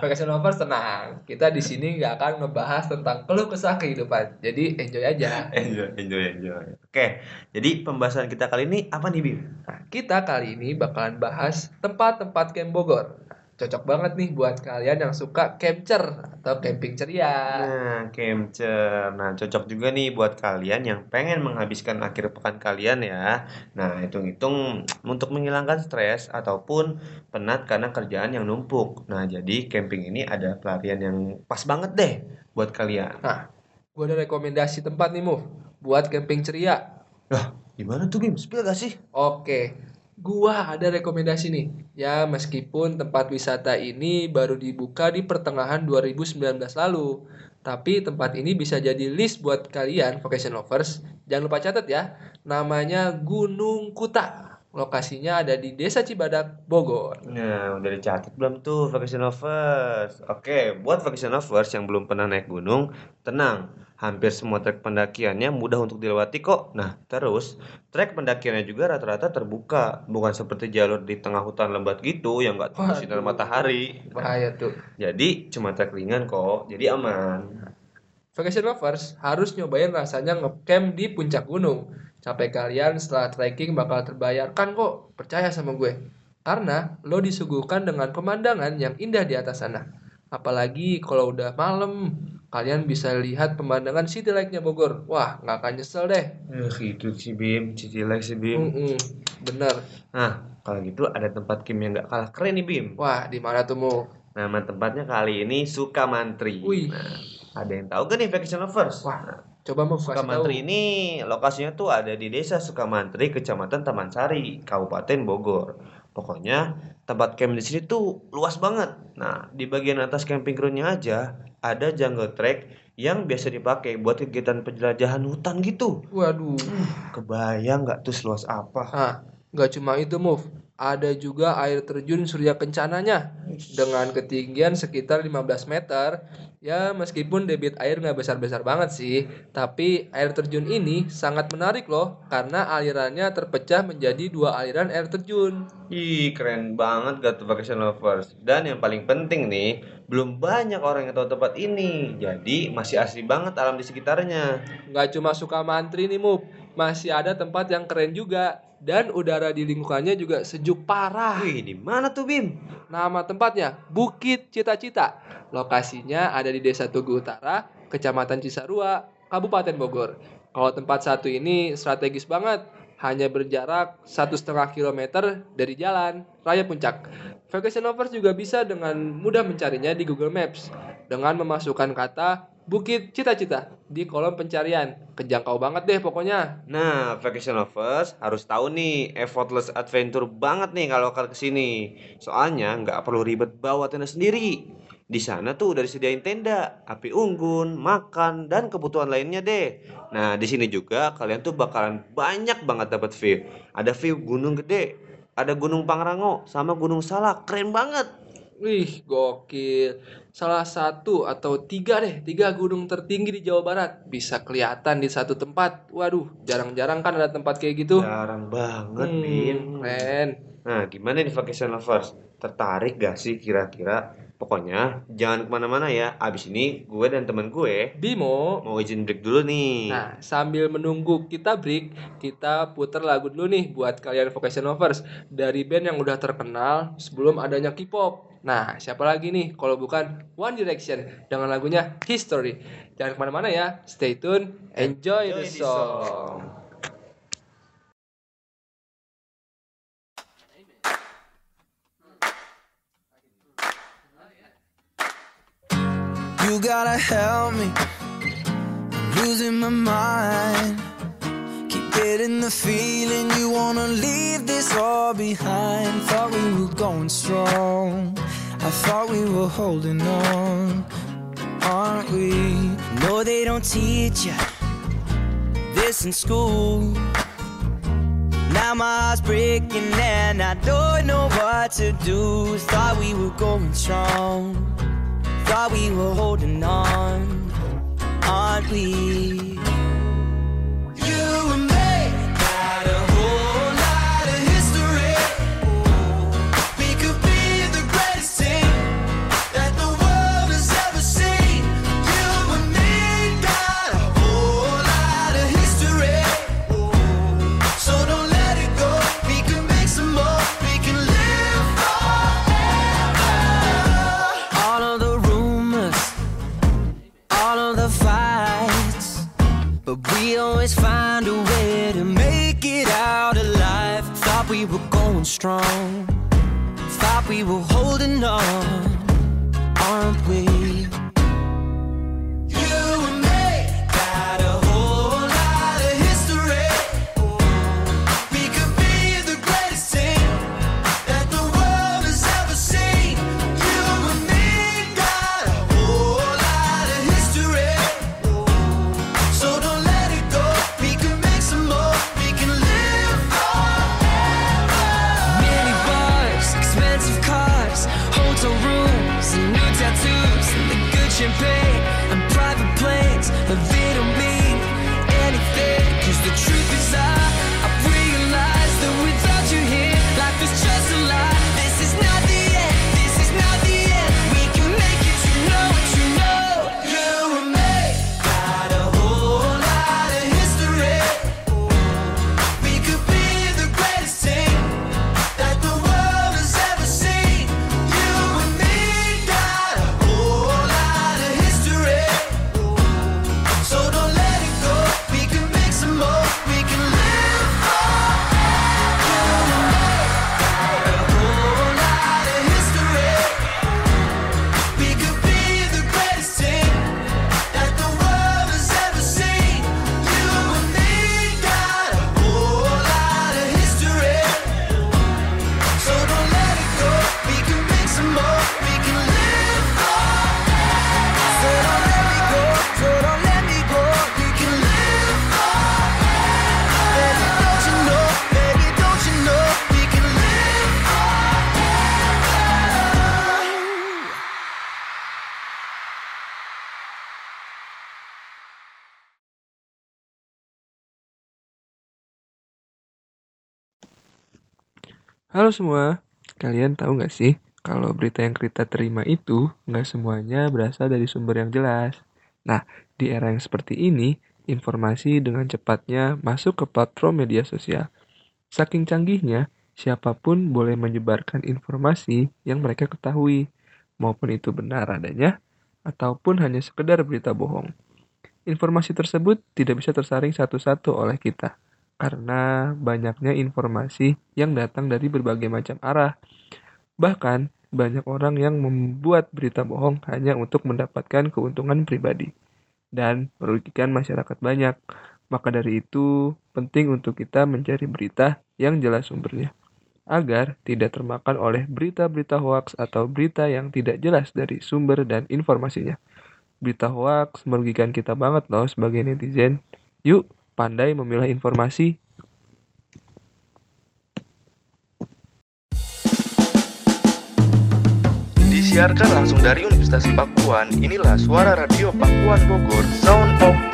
Vacation lovers tenang. Kita di sini nggak akan ngebahas tentang keluh kesah kehidupan. Jadi enjoy aja. enjoy, enjoy, enjoy. Oke, jadi pembahasan kita kali ini apa nih, Bim? Nah, kita kali ini bakalan bahas tempat-tempat camp Bogor. Cocok banget nih buat kalian yang suka camper atau camping ceria. Nah, Camcer. Nah, cocok juga nih buat kalian yang pengen menghabiskan akhir pekan kalian ya. Nah, hitung-hitung untuk menghilangkan stres ataupun penat karena kerjaan yang numpuk. Nah, jadi camping ini ada pelarian yang pas banget deh buat kalian. Nah, gue ada rekomendasi tempat nih, Move. Buat camping ceria. Lah, gimana tuh Bim? Spill gak sih? Oke, gua ada rekomendasi nih. Ya, meskipun tempat wisata ini baru dibuka di pertengahan 2019 lalu, tapi tempat ini bisa jadi list buat kalian vacation lovers. Jangan lupa catat ya, namanya Gunung Kuta. Lokasinya ada di Desa Cibadak, Bogor. Nah, udah dicatat belum tuh vacation lovers? Oke, buat vacation lovers yang belum pernah naik gunung, tenang. Hampir semua trek pendakiannya mudah untuk dilewati kok. Nah, terus trek pendakiannya juga rata-rata terbuka, bukan seperti jalur di tengah hutan lembat gitu yang nggak terkena sinar matahari. Bahaya tuh. Jadi cuma trek ringan kok, jadi aman. Vacation lovers harus nyobain rasanya ngecamp di puncak gunung. Capek kalian setelah trekking bakal terbayarkan kok, percaya sama gue. Karena lo disuguhkan dengan pemandangan yang indah di atas sana. Apalagi kalau udah malam, kalian bisa lihat pemandangan city like-nya Bogor. Wah, nggak akan nyesel deh. Eh, gitu sih Bim, cici like sih Bim. Mm-mm, bener. Nah, kalau gitu ada tempat camp yang nggak kalah keren nih Bim. Wah, di mana tuh Mo? Nama tempatnya kali ini Sukamantri. Wih. Nah, ada yang tahu gak nih vacation lovers? Wah, coba mau tahu. Sukamantri ini lokasinya tuh ada di Desa Sukamantri, Kecamatan Taman Sari, Kabupaten Bogor. Pokoknya tempat camp di sini tuh luas banget. Nah, di bagian atas camping ground-nya aja ada jungle track yang biasa dipakai buat kegiatan penjelajahan hutan gitu. Waduh. Kebayang nggak tuh seluas apa? Ah, nggak cuma itu move. Ada juga air terjun Surya Kencananya dengan ketinggian sekitar 15 meter. Ya, meskipun debit air nggak besar-besar banget sih, tapi air terjun ini sangat menarik loh karena alirannya terpecah menjadi dua aliran air terjun. Ih, keren banget gak tuh vacation lovers. Dan yang paling penting nih, belum banyak orang yang tahu tempat ini. Jadi masih asli banget alam di sekitarnya. Nggak cuma suka mantri nih, Move. Masih ada tempat yang keren juga. Dan udara di lingkungannya juga sejuk parah. Wih, di mana tuh Bim? Nama tempatnya Bukit Cita-Cita. Lokasinya ada di Desa Tugu Utara, Kecamatan Cisarua, Kabupaten Bogor. Kalau tempat satu ini strategis banget, hanya berjarak satu setengah kilometer dari jalan raya puncak. Vacation lovers juga bisa dengan mudah mencarinya di Google Maps dengan memasukkan kata Bukit Cita-Cita di kolom pencarian. Kejangkau banget deh pokoknya. Nah, vacation lovers harus tahu nih, effortless adventure banget nih kalau kalian ke sini. Soalnya nggak perlu ribet bawa tenda sendiri. Di sana tuh udah disediain tenda, api unggun, makan, dan kebutuhan lainnya deh. Nah, di sini juga kalian tuh bakalan banyak banget dapat view. Ada view gunung gede, ada gunung Pangrango, sama gunung Salak. Keren banget. Wih, gokil. Salah satu atau tiga deh, tiga gunung tertinggi di Jawa Barat. Bisa kelihatan di satu tempat. Waduh, jarang-jarang kan ada tempat kayak gitu. Jarang banget, Hmm, Bim. keren. Nah, gimana nih vacation lovers? Tertarik gak sih kira-kira? Pokoknya jangan ke mana-mana ya. Abis ini gue dan temen gue Bimo. mau izin break dulu nih. Nah, sambil menunggu kita break, kita puter lagu dulu nih buat kalian vocation lovers dari band yang udah terkenal sebelum adanya K-pop. Nah, siapa lagi nih kalau bukan One Direction dengan lagunya History. Jangan ke mana-mana ya, stay tune, enjoy, the song. You gotta help me. I'm losing my mind. Keep getting the feeling you wanna leave this all behind. Thought we were going strong. I thought we were holding on, aren't we? No, they don't teach you this in school. Now my heart's breaking and I don't know what to do. Thought we were going strong, thought we were holding on, aren't we? You strong, thought we were holding on, aren't we? Halo semua, kalian tahu nggak sih kalau berita yang kita terima itu nggak semuanya berasal dari sumber yang jelas. Nah, di era yang seperti ini, informasi dengan cepatnya masuk ke platform media sosial. Saking canggihnya, siapa pun boleh menyebarkan informasi yang mereka ketahui, maupun itu benar adanya, ataupun hanya sekedar berita bohong. Informasi tersebut tidak bisa tersaring satu-satu oleh kita, karena banyaknya informasi yang datang dari berbagai macam arah. Bahkan, banyak orang yang membuat berita bohong hanya untuk mendapatkan keuntungan pribadi dan merugikan masyarakat banyak. Maka dari itu, penting untuk kita mencari berita yang jelas sumbernya, agar tidak termakan oleh berita-berita hoaks atau berita yang tidak jelas dari sumber dan informasinya. Berita hoaks merugikan kita banget loh sebagai netizen. Yuk, pandai memilah informasi. Disiarkan langsung dari Universitas Pakuan, inilah suara radio Pakuan Bogor, Sound of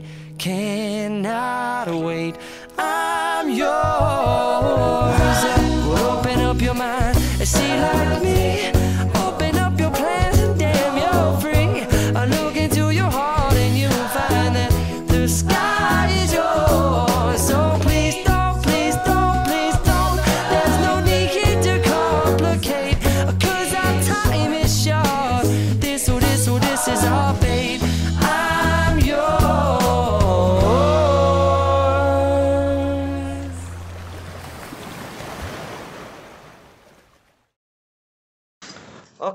cannot wait. I'm yours. Well, open up your mind and see like me.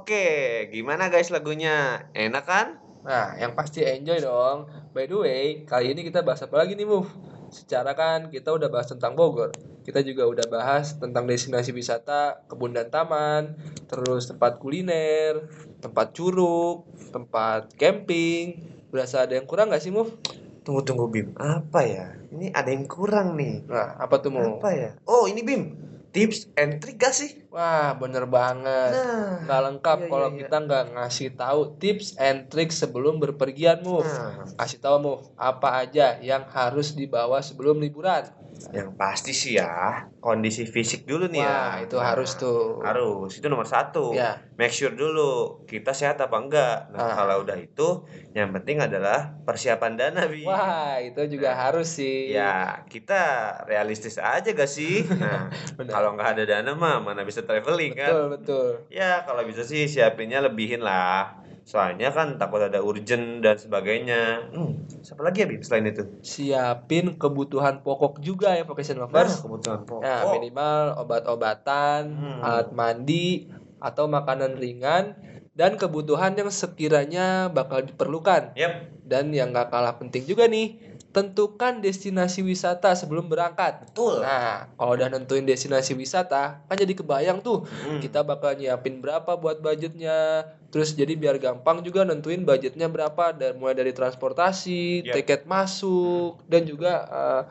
Oke, gimana guys lagunya? Enak kan? Nah, yang pasti enjoy dong. By the way, kali ini kita bahas apa lagi nih, Move? Secara kan kita udah bahas tentang Bogor. Kita juga udah bahas tentang destinasi wisata, kebun dan taman, terus tempat kuliner, tempat curug, tempat camping. Berasa ada yang kurang gak sih, Move? Tunggu tunggu Bim, apa ya? Ini ada yang kurang nih. Nah, apa tuh, Move? Apa ya? Oh, ini Bim. Tips and trick gak sih? Wah, bener banget. Nah, nggak lengkap iya, kalau iya, iya. kita nggak ngasih tahu tips and trick sebelum berpergian, Move. Nah. Kasih tahu, Move, apa aja yang harus dibawa sebelum liburan. Yang pasti sih ya, kondisi fisik dulu nih Wah, ya. itu harus tuh. Harus, itu nomor satu. Ya. Make sure dulu kita sehat apa enggak. Nah, Ah. kalau udah itu, yang penting adalah persiapan dana, Bi. Wah, itu juga harus sih. Ya, kita realistis aja gak sih? Nah, kalau nggak ada dana mah mana bisa traveling kan? Betul, betul. Ya, kalau bisa sih siapinnya lebihin lah. Soalnya kan takut ada urgent dan sebagainya. Hmm, siapa lagi ya, Bim, selain itu? Siapin kebutuhan pokok juga ya Vacation Nah, Lovers. kebutuhan pokok. Ya, minimal obat-obatan, Hmm. alat mandi, atau makanan ringan, dan kebutuhan yang sekiranya bakal diperlukan. Yap. Dan yang gak kalah penting juga nih, tentukan destinasi wisata sebelum berangkat. Betul. Nah, kalau udah nentuin destinasi wisata, kan jadi kebayang tuh Hmm. kita bakal nyiapin berapa buat budgetnya. Terus jadi biar gampang juga nentuin budgetnya berapa dan mulai dari transportasi, Yap. tiket masuk dan juga eh,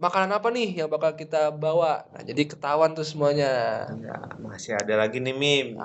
makanan apa nih yang bakal kita bawa. Nah, jadi ketahuan tuh semuanya. Ya, masih ada lagi nih, Mim.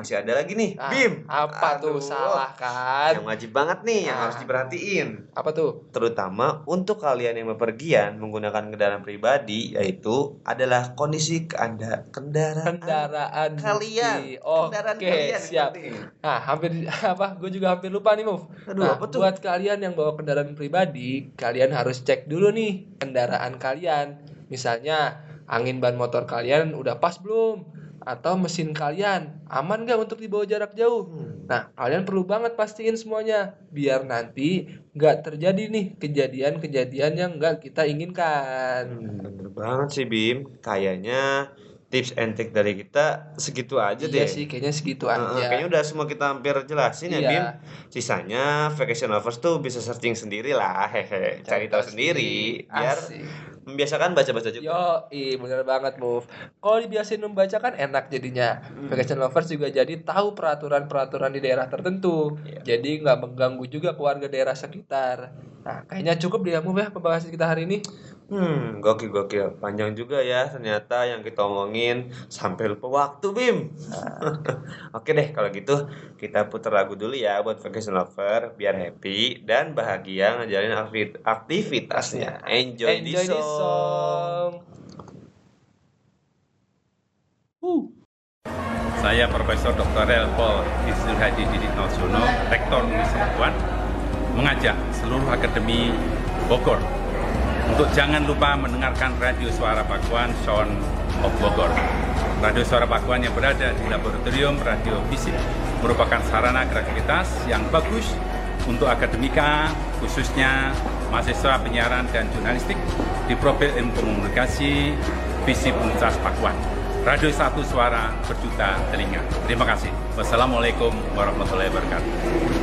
Masih ada lagi nih, Nah, Bim. apa tuh Aduh. salah kan? Yang wajib banget nih, yang Nah. harus diperhatiin. Apa tuh? Terutama untuk kalian yang bepergian menggunakan kendaraan pribadi, yaitu adalah kondisi keanda kendaraan. Kendaraan Kalian. Oke, Kendaraan kalian yang siap. Nah, hampir apa? Gue juga hampir lupa nih, Move. Aduh, nah, apa tuh? buat kalian yang bawa kendaraan pribadi, kalian harus cek dulu nih kendaraan kalian. Misalnya, angin ban motor kalian udah pas belum? Atau mesin kalian aman gak untuk dibawa jarak jauh? Hmm. Nah, kalian perlu banget pastiin semuanya biar nanti nggak terjadi nih kejadian-kejadian yang nggak kita inginkan. Hmm, bener banget sih Bim. Kayaknya tips and trick dari kita segitu aja Iya deh. sih, kayaknya segitu Heeh, aja. kayaknya udah semua kita hampir jelasin ya Iya. Bim. Sisanya vacation lovers tuh bisa searching sendiri lah, hehe. Cari tahu sendiri biar Asik. Membiasakan baca-baca juga. Yo, i bener banget move. Kalau dibiasain membaca kan enak jadinya. Hmm. Vacation lovers juga jadi tahu peraturan-peraturan di daerah tertentu. Iya. Jadi nggak mengganggu juga keluarga daerah sekitar. Nah, kayaknya cukup deh ya move ya pembahasan kita hari ini. Hmm, gokil gokil. Panjang juga ya ternyata yang kita omongin sampai lupa waktu, Bim. Oke deh kalau gitu kita putar lagu dulu ya buat vacation lover biar happy dan bahagia ngejalanin akti- aktivitasnya. Enjoy, Enjoy this this song. Saya Profesor Dr. Elpol Isril Hadi Didik Nosono, Rektor Universitas Pakuan, mengajak seluruh akademi Bogor untuk jangan lupa mendengarkan Radio Suara Pakuan Sound of Bogor. Radio Suara Pakuan yang berada di Laboratorium Radio Fisik merupakan sarana kreativitas yang bagus untuk akademika, khususnya mahasiswa penyiaran dan jurnalistik di profil ilmu komunikasi Visip Universitas Pakuan. Radio Satu Suara Berjuta Telinga. Terima kasih. Wassalamualaikum warahmatullahi wabarakatuh.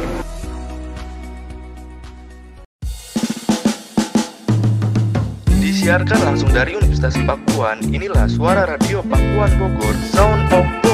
Disiarkan langsung dari Universitas Pakuan, inilah suara radio Pakuan Bogor, Sound of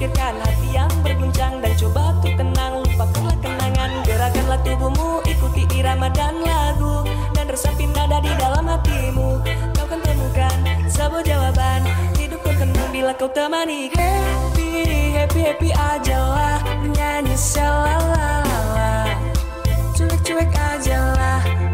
pikirkan hati yang berguncang Dan coba tuh tenang Lupakanlah kenangan Gerakanlah tubuhmu. Ikuti irama dan lagu Dan resapi nada di dalam hatimu. Kau kan temukan sebuah jawaban. Hidup pun tenang bila kau temani. Happy, happy, happy aja lah. Menyanyi selalala Cuek-cuek aja lah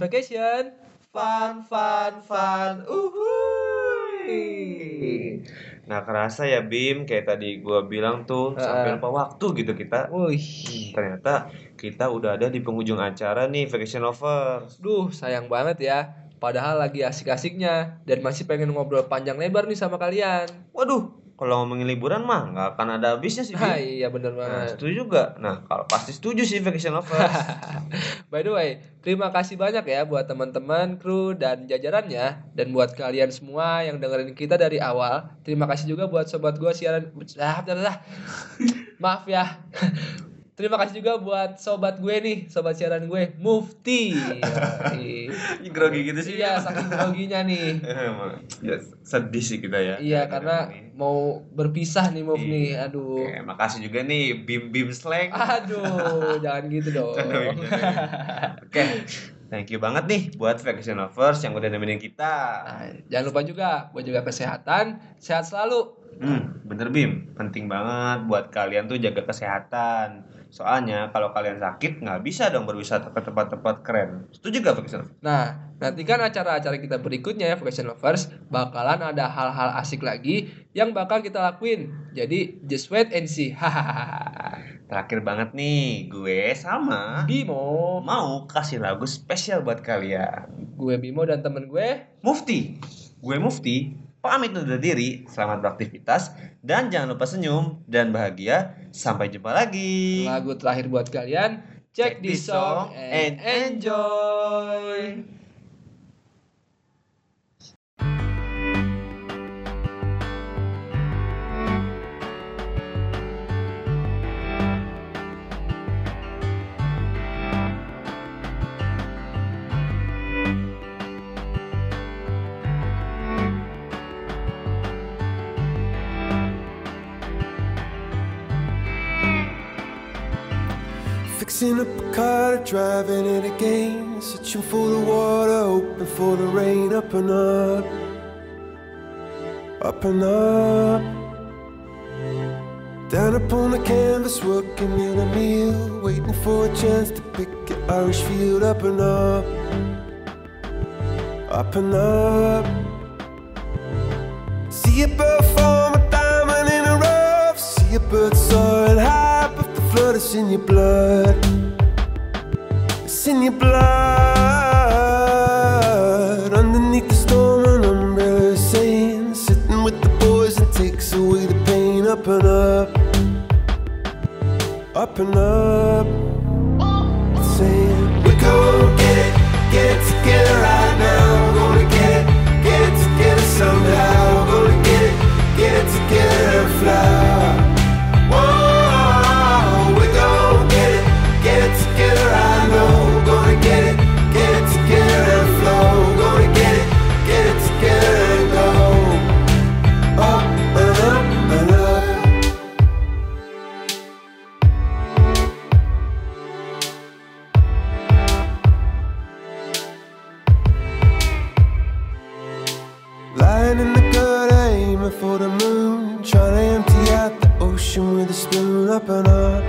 vacation. Fun, fun, fun. Uhuy. Nah kerasa ya Bim, kayak tadi gua bilang tuh Heeh. sampai lupa waktu gitu kita. Wih. Ternyata kita udah ada di penghujung acara nih Vacation Lovers. Duh, sayang banget ya. Padahal lagi asik-asiknya dan masih pengen ngobrol panjang lebar nih sama kalian. Waduh, kalau ngomongin liburan mah nggak akan ada habisnya sih. Ah, Bim. iya bener Nah, banget. setuju juga. Nah, kalau pasti setuju sih Vacation Lovers. By the way, terima kasih banyak ya buat teman-teman, kru, dan jajarannya. Dan buat kalian semua yang dengerin kita dari awal. Terima kasih juga buat sobat gua siaran... Maaf ya. Terima kasih juga buat sobat gue nih, sobat siaran gue, Mufti. Grogi gitu sih. Iya, saking groginya nih. Emang, ya, sedih sih kita ya. Iya, karena mau berpisah nih Muf nih. Aduh. Oke, makasih juga nih Bim Bim Slang. Aduh, jangan gitu dong. Oke, thank you banget nih buat Vacation Lovers yang udah nemenin kita. Jangan lupa juga buat juga kesehatan, sehat selalu. Hmm, bener Bim, penting banget buat kalian tuh jaga kesehatan. Soalnya kalau kalian sakit nggak bisa dong berwisata ke tempat-tempat keren. Setuju gak Vacation Lovers? Nah, nantikan acara-acara kita berikutnya ya Vacation Lovers bakalan ada hal-hal asik lagi yang bakal kita lakuin. Jadi just wait and see. Hahaha. Terakhir banget nih, gue sama Bimo mau kasih lagu spesial buat kalian. Gue Bimo dan temen gue Mufti. Gue Mufti, pamit undur diri. Selamat beraktivitas dan jangan lupa senyum dan bahagia. Sampai jumpa lagi. lagu terakhir buat kalian. Check this song and enjoy. Up a car, driving it again. Searching for the water, hoping for the rain. Up and up, up and up. Down upon the canvas, working in a meal. Waiting for a chance to pick an Irish field. Up and up, up and up. See a bird form a diamond in a rough. See a bird soaring high, flood is in your blood. It's in your blood. Underneath the storm, an umbrella saying, sitting with the boys and takes away the pain. Up and up, up and up. Saying, we're gonna get it, get it together right now. open up,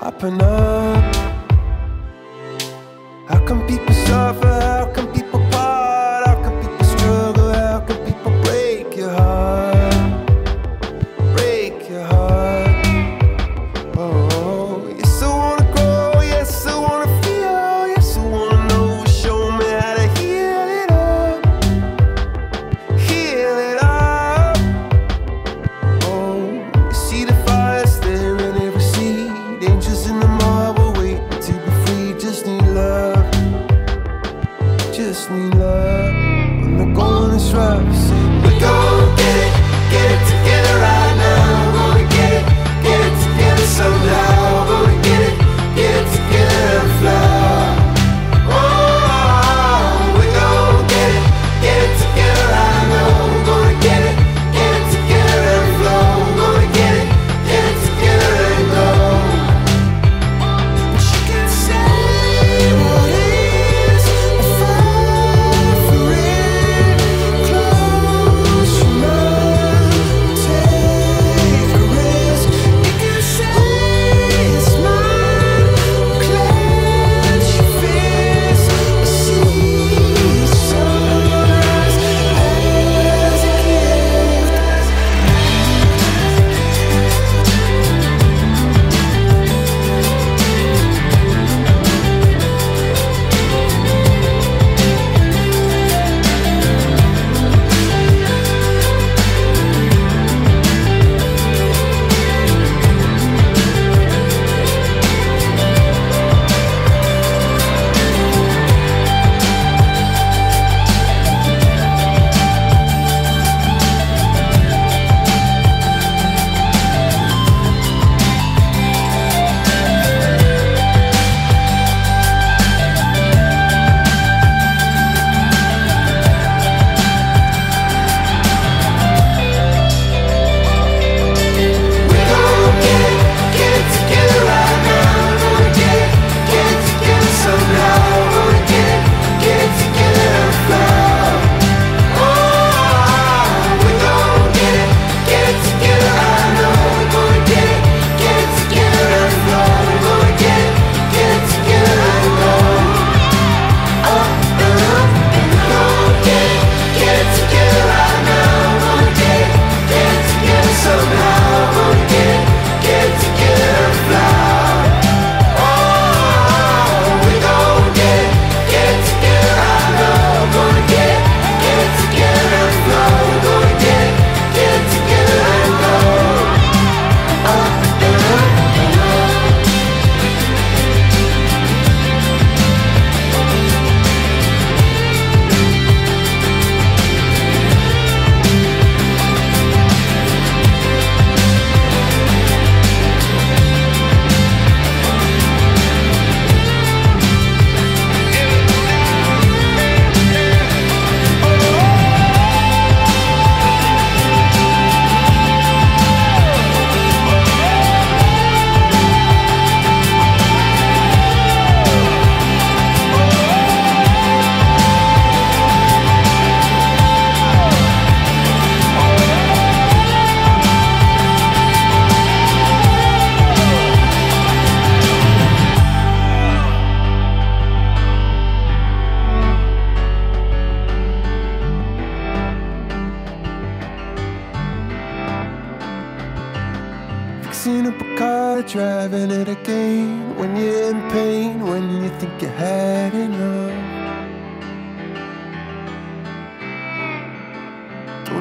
open up.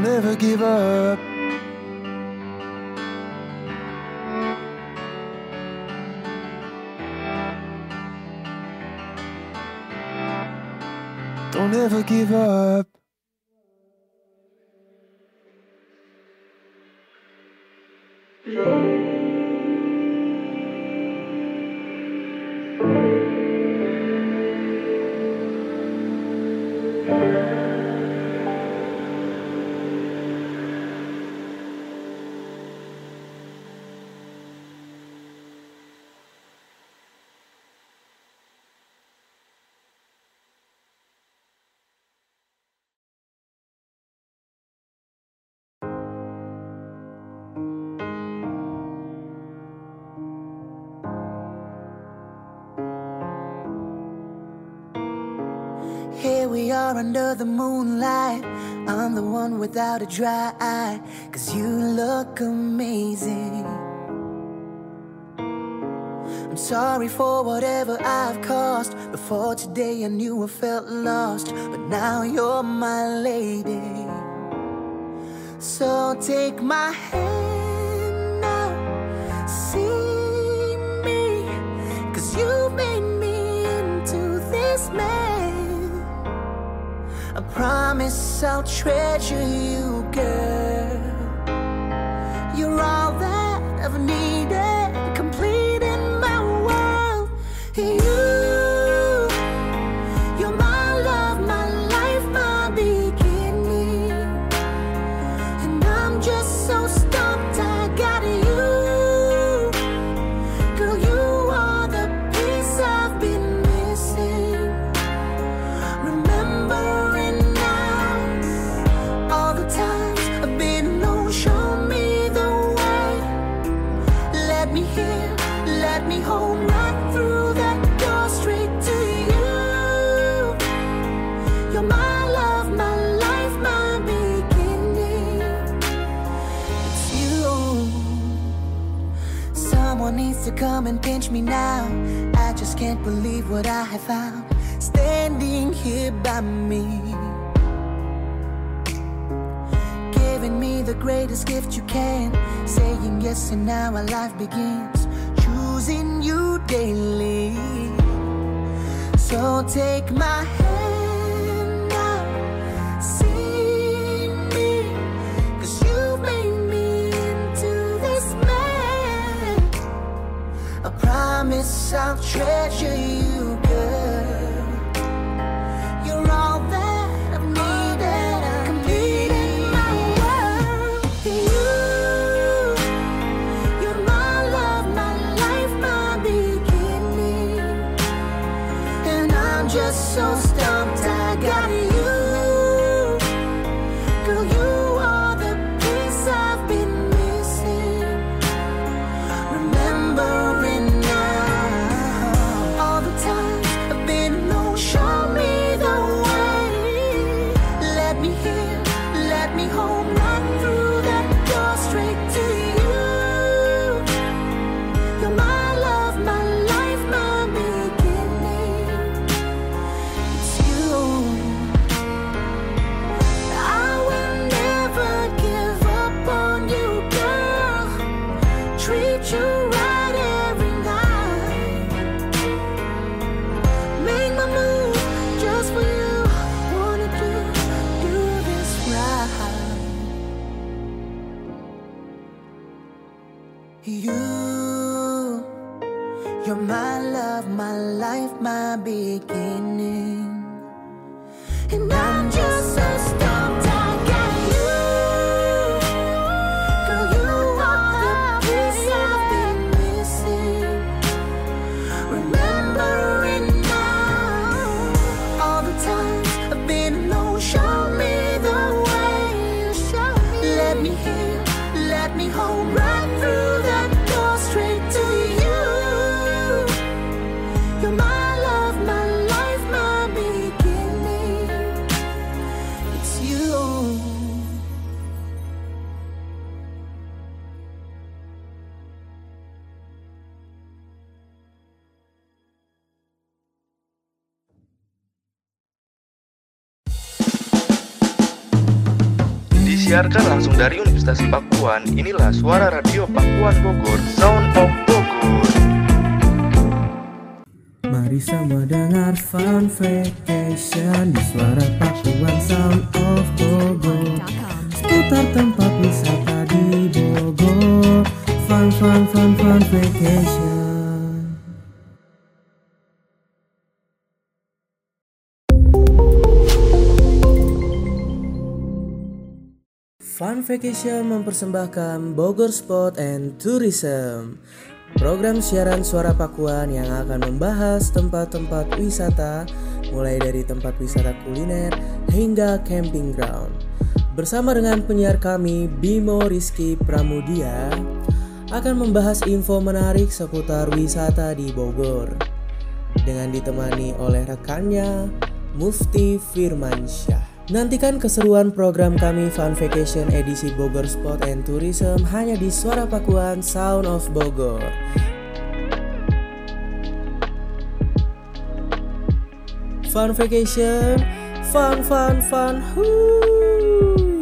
never give up. Don't ever give up. under the moonlight. I'm the one without a dry eye, cause you look amazing. I'm sorry for whatever I've caused. Before today, I knew I felt lost, but now you're my lady. So take my hand now, see me, cause you made me into this man promise I'll treasure you, girl. Pinch me now. I just can't believe what I have found standing here by me. Giving me the greatest gift you can. Saying yes, and now our life begins. Choosing you daily. So take my hand promise I'll treasure you, dari Universitas Pakuan, inilah suara radio Pakuan Bogor, Sound of Bogor. Mari sama dengar Fun Vacation di suara Pakuan Sound of Bogor. Seputar tempat wisata di Bogor. Fun, fun, fun, fun vacation Fun Vacation mempersembahkan Bogor Sport and Tourism Program siaran suara Pakuan yang akan membahas tempat-tempat wisata Mulai dari tempat wisata kuliner hingga camping ground. Bersama dengan penyiar kami Bimo Rizky Pramudia Akan membahas info menarik seputar wisata di Bogor. Dengan ditemani oleh rekannya Mufti Firmansyah Nantikan keseruan program kami Fun Vacation edisi Bogor Sport and Tourism hanya di Suara Pakuan Sound of Bogor. Fun Vacation, fun fun fun. Hoo.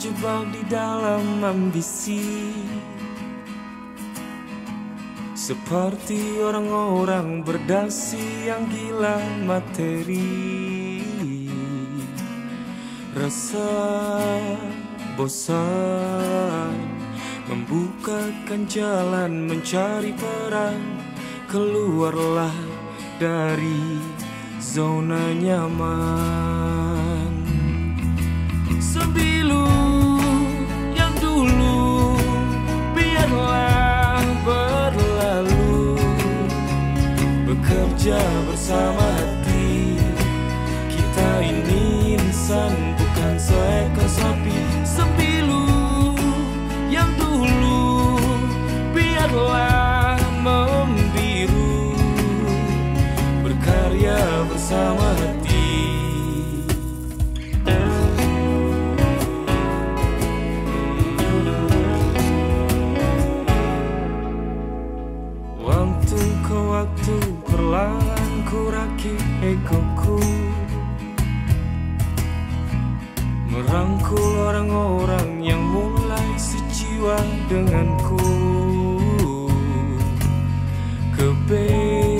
terjebak di dalam ambisi. Seperti orang-orang berdasi yang gila materi. Rasa bosan Membukakan jalan mencari perang Keluarlah dari zona nyaman sembilu yang dulu biarlah berlalu. Bekerja bersama Aku orang-orang yang mulai sejiwa denganku. Kebeeman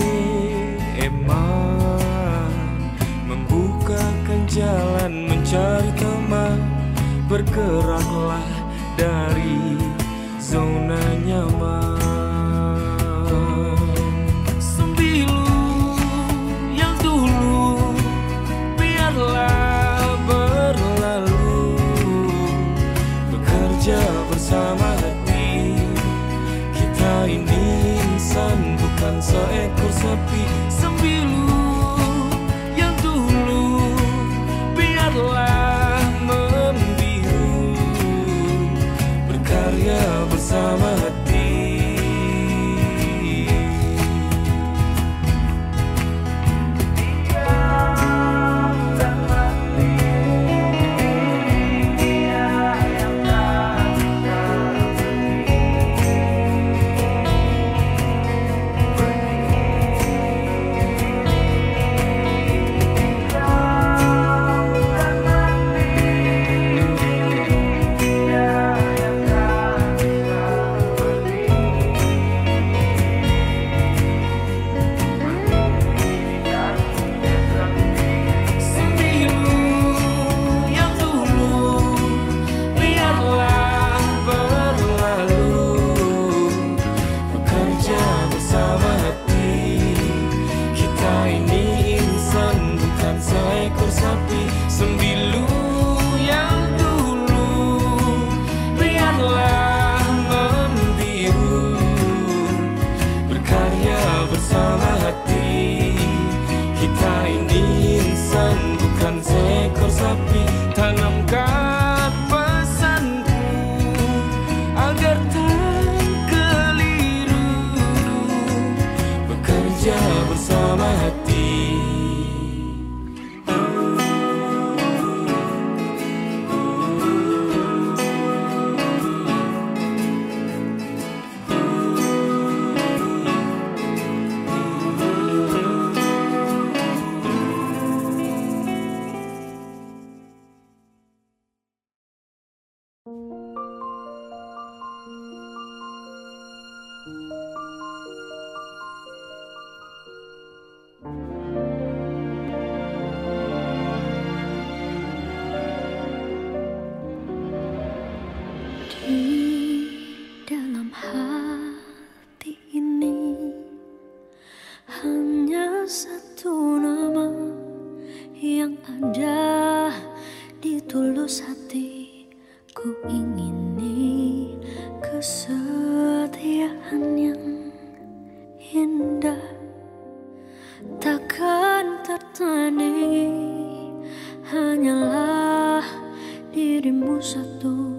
Membukakan jalan mencari teman Bergerak sa e kur yang indah takkan tertandingi hanyalah dirimu satu.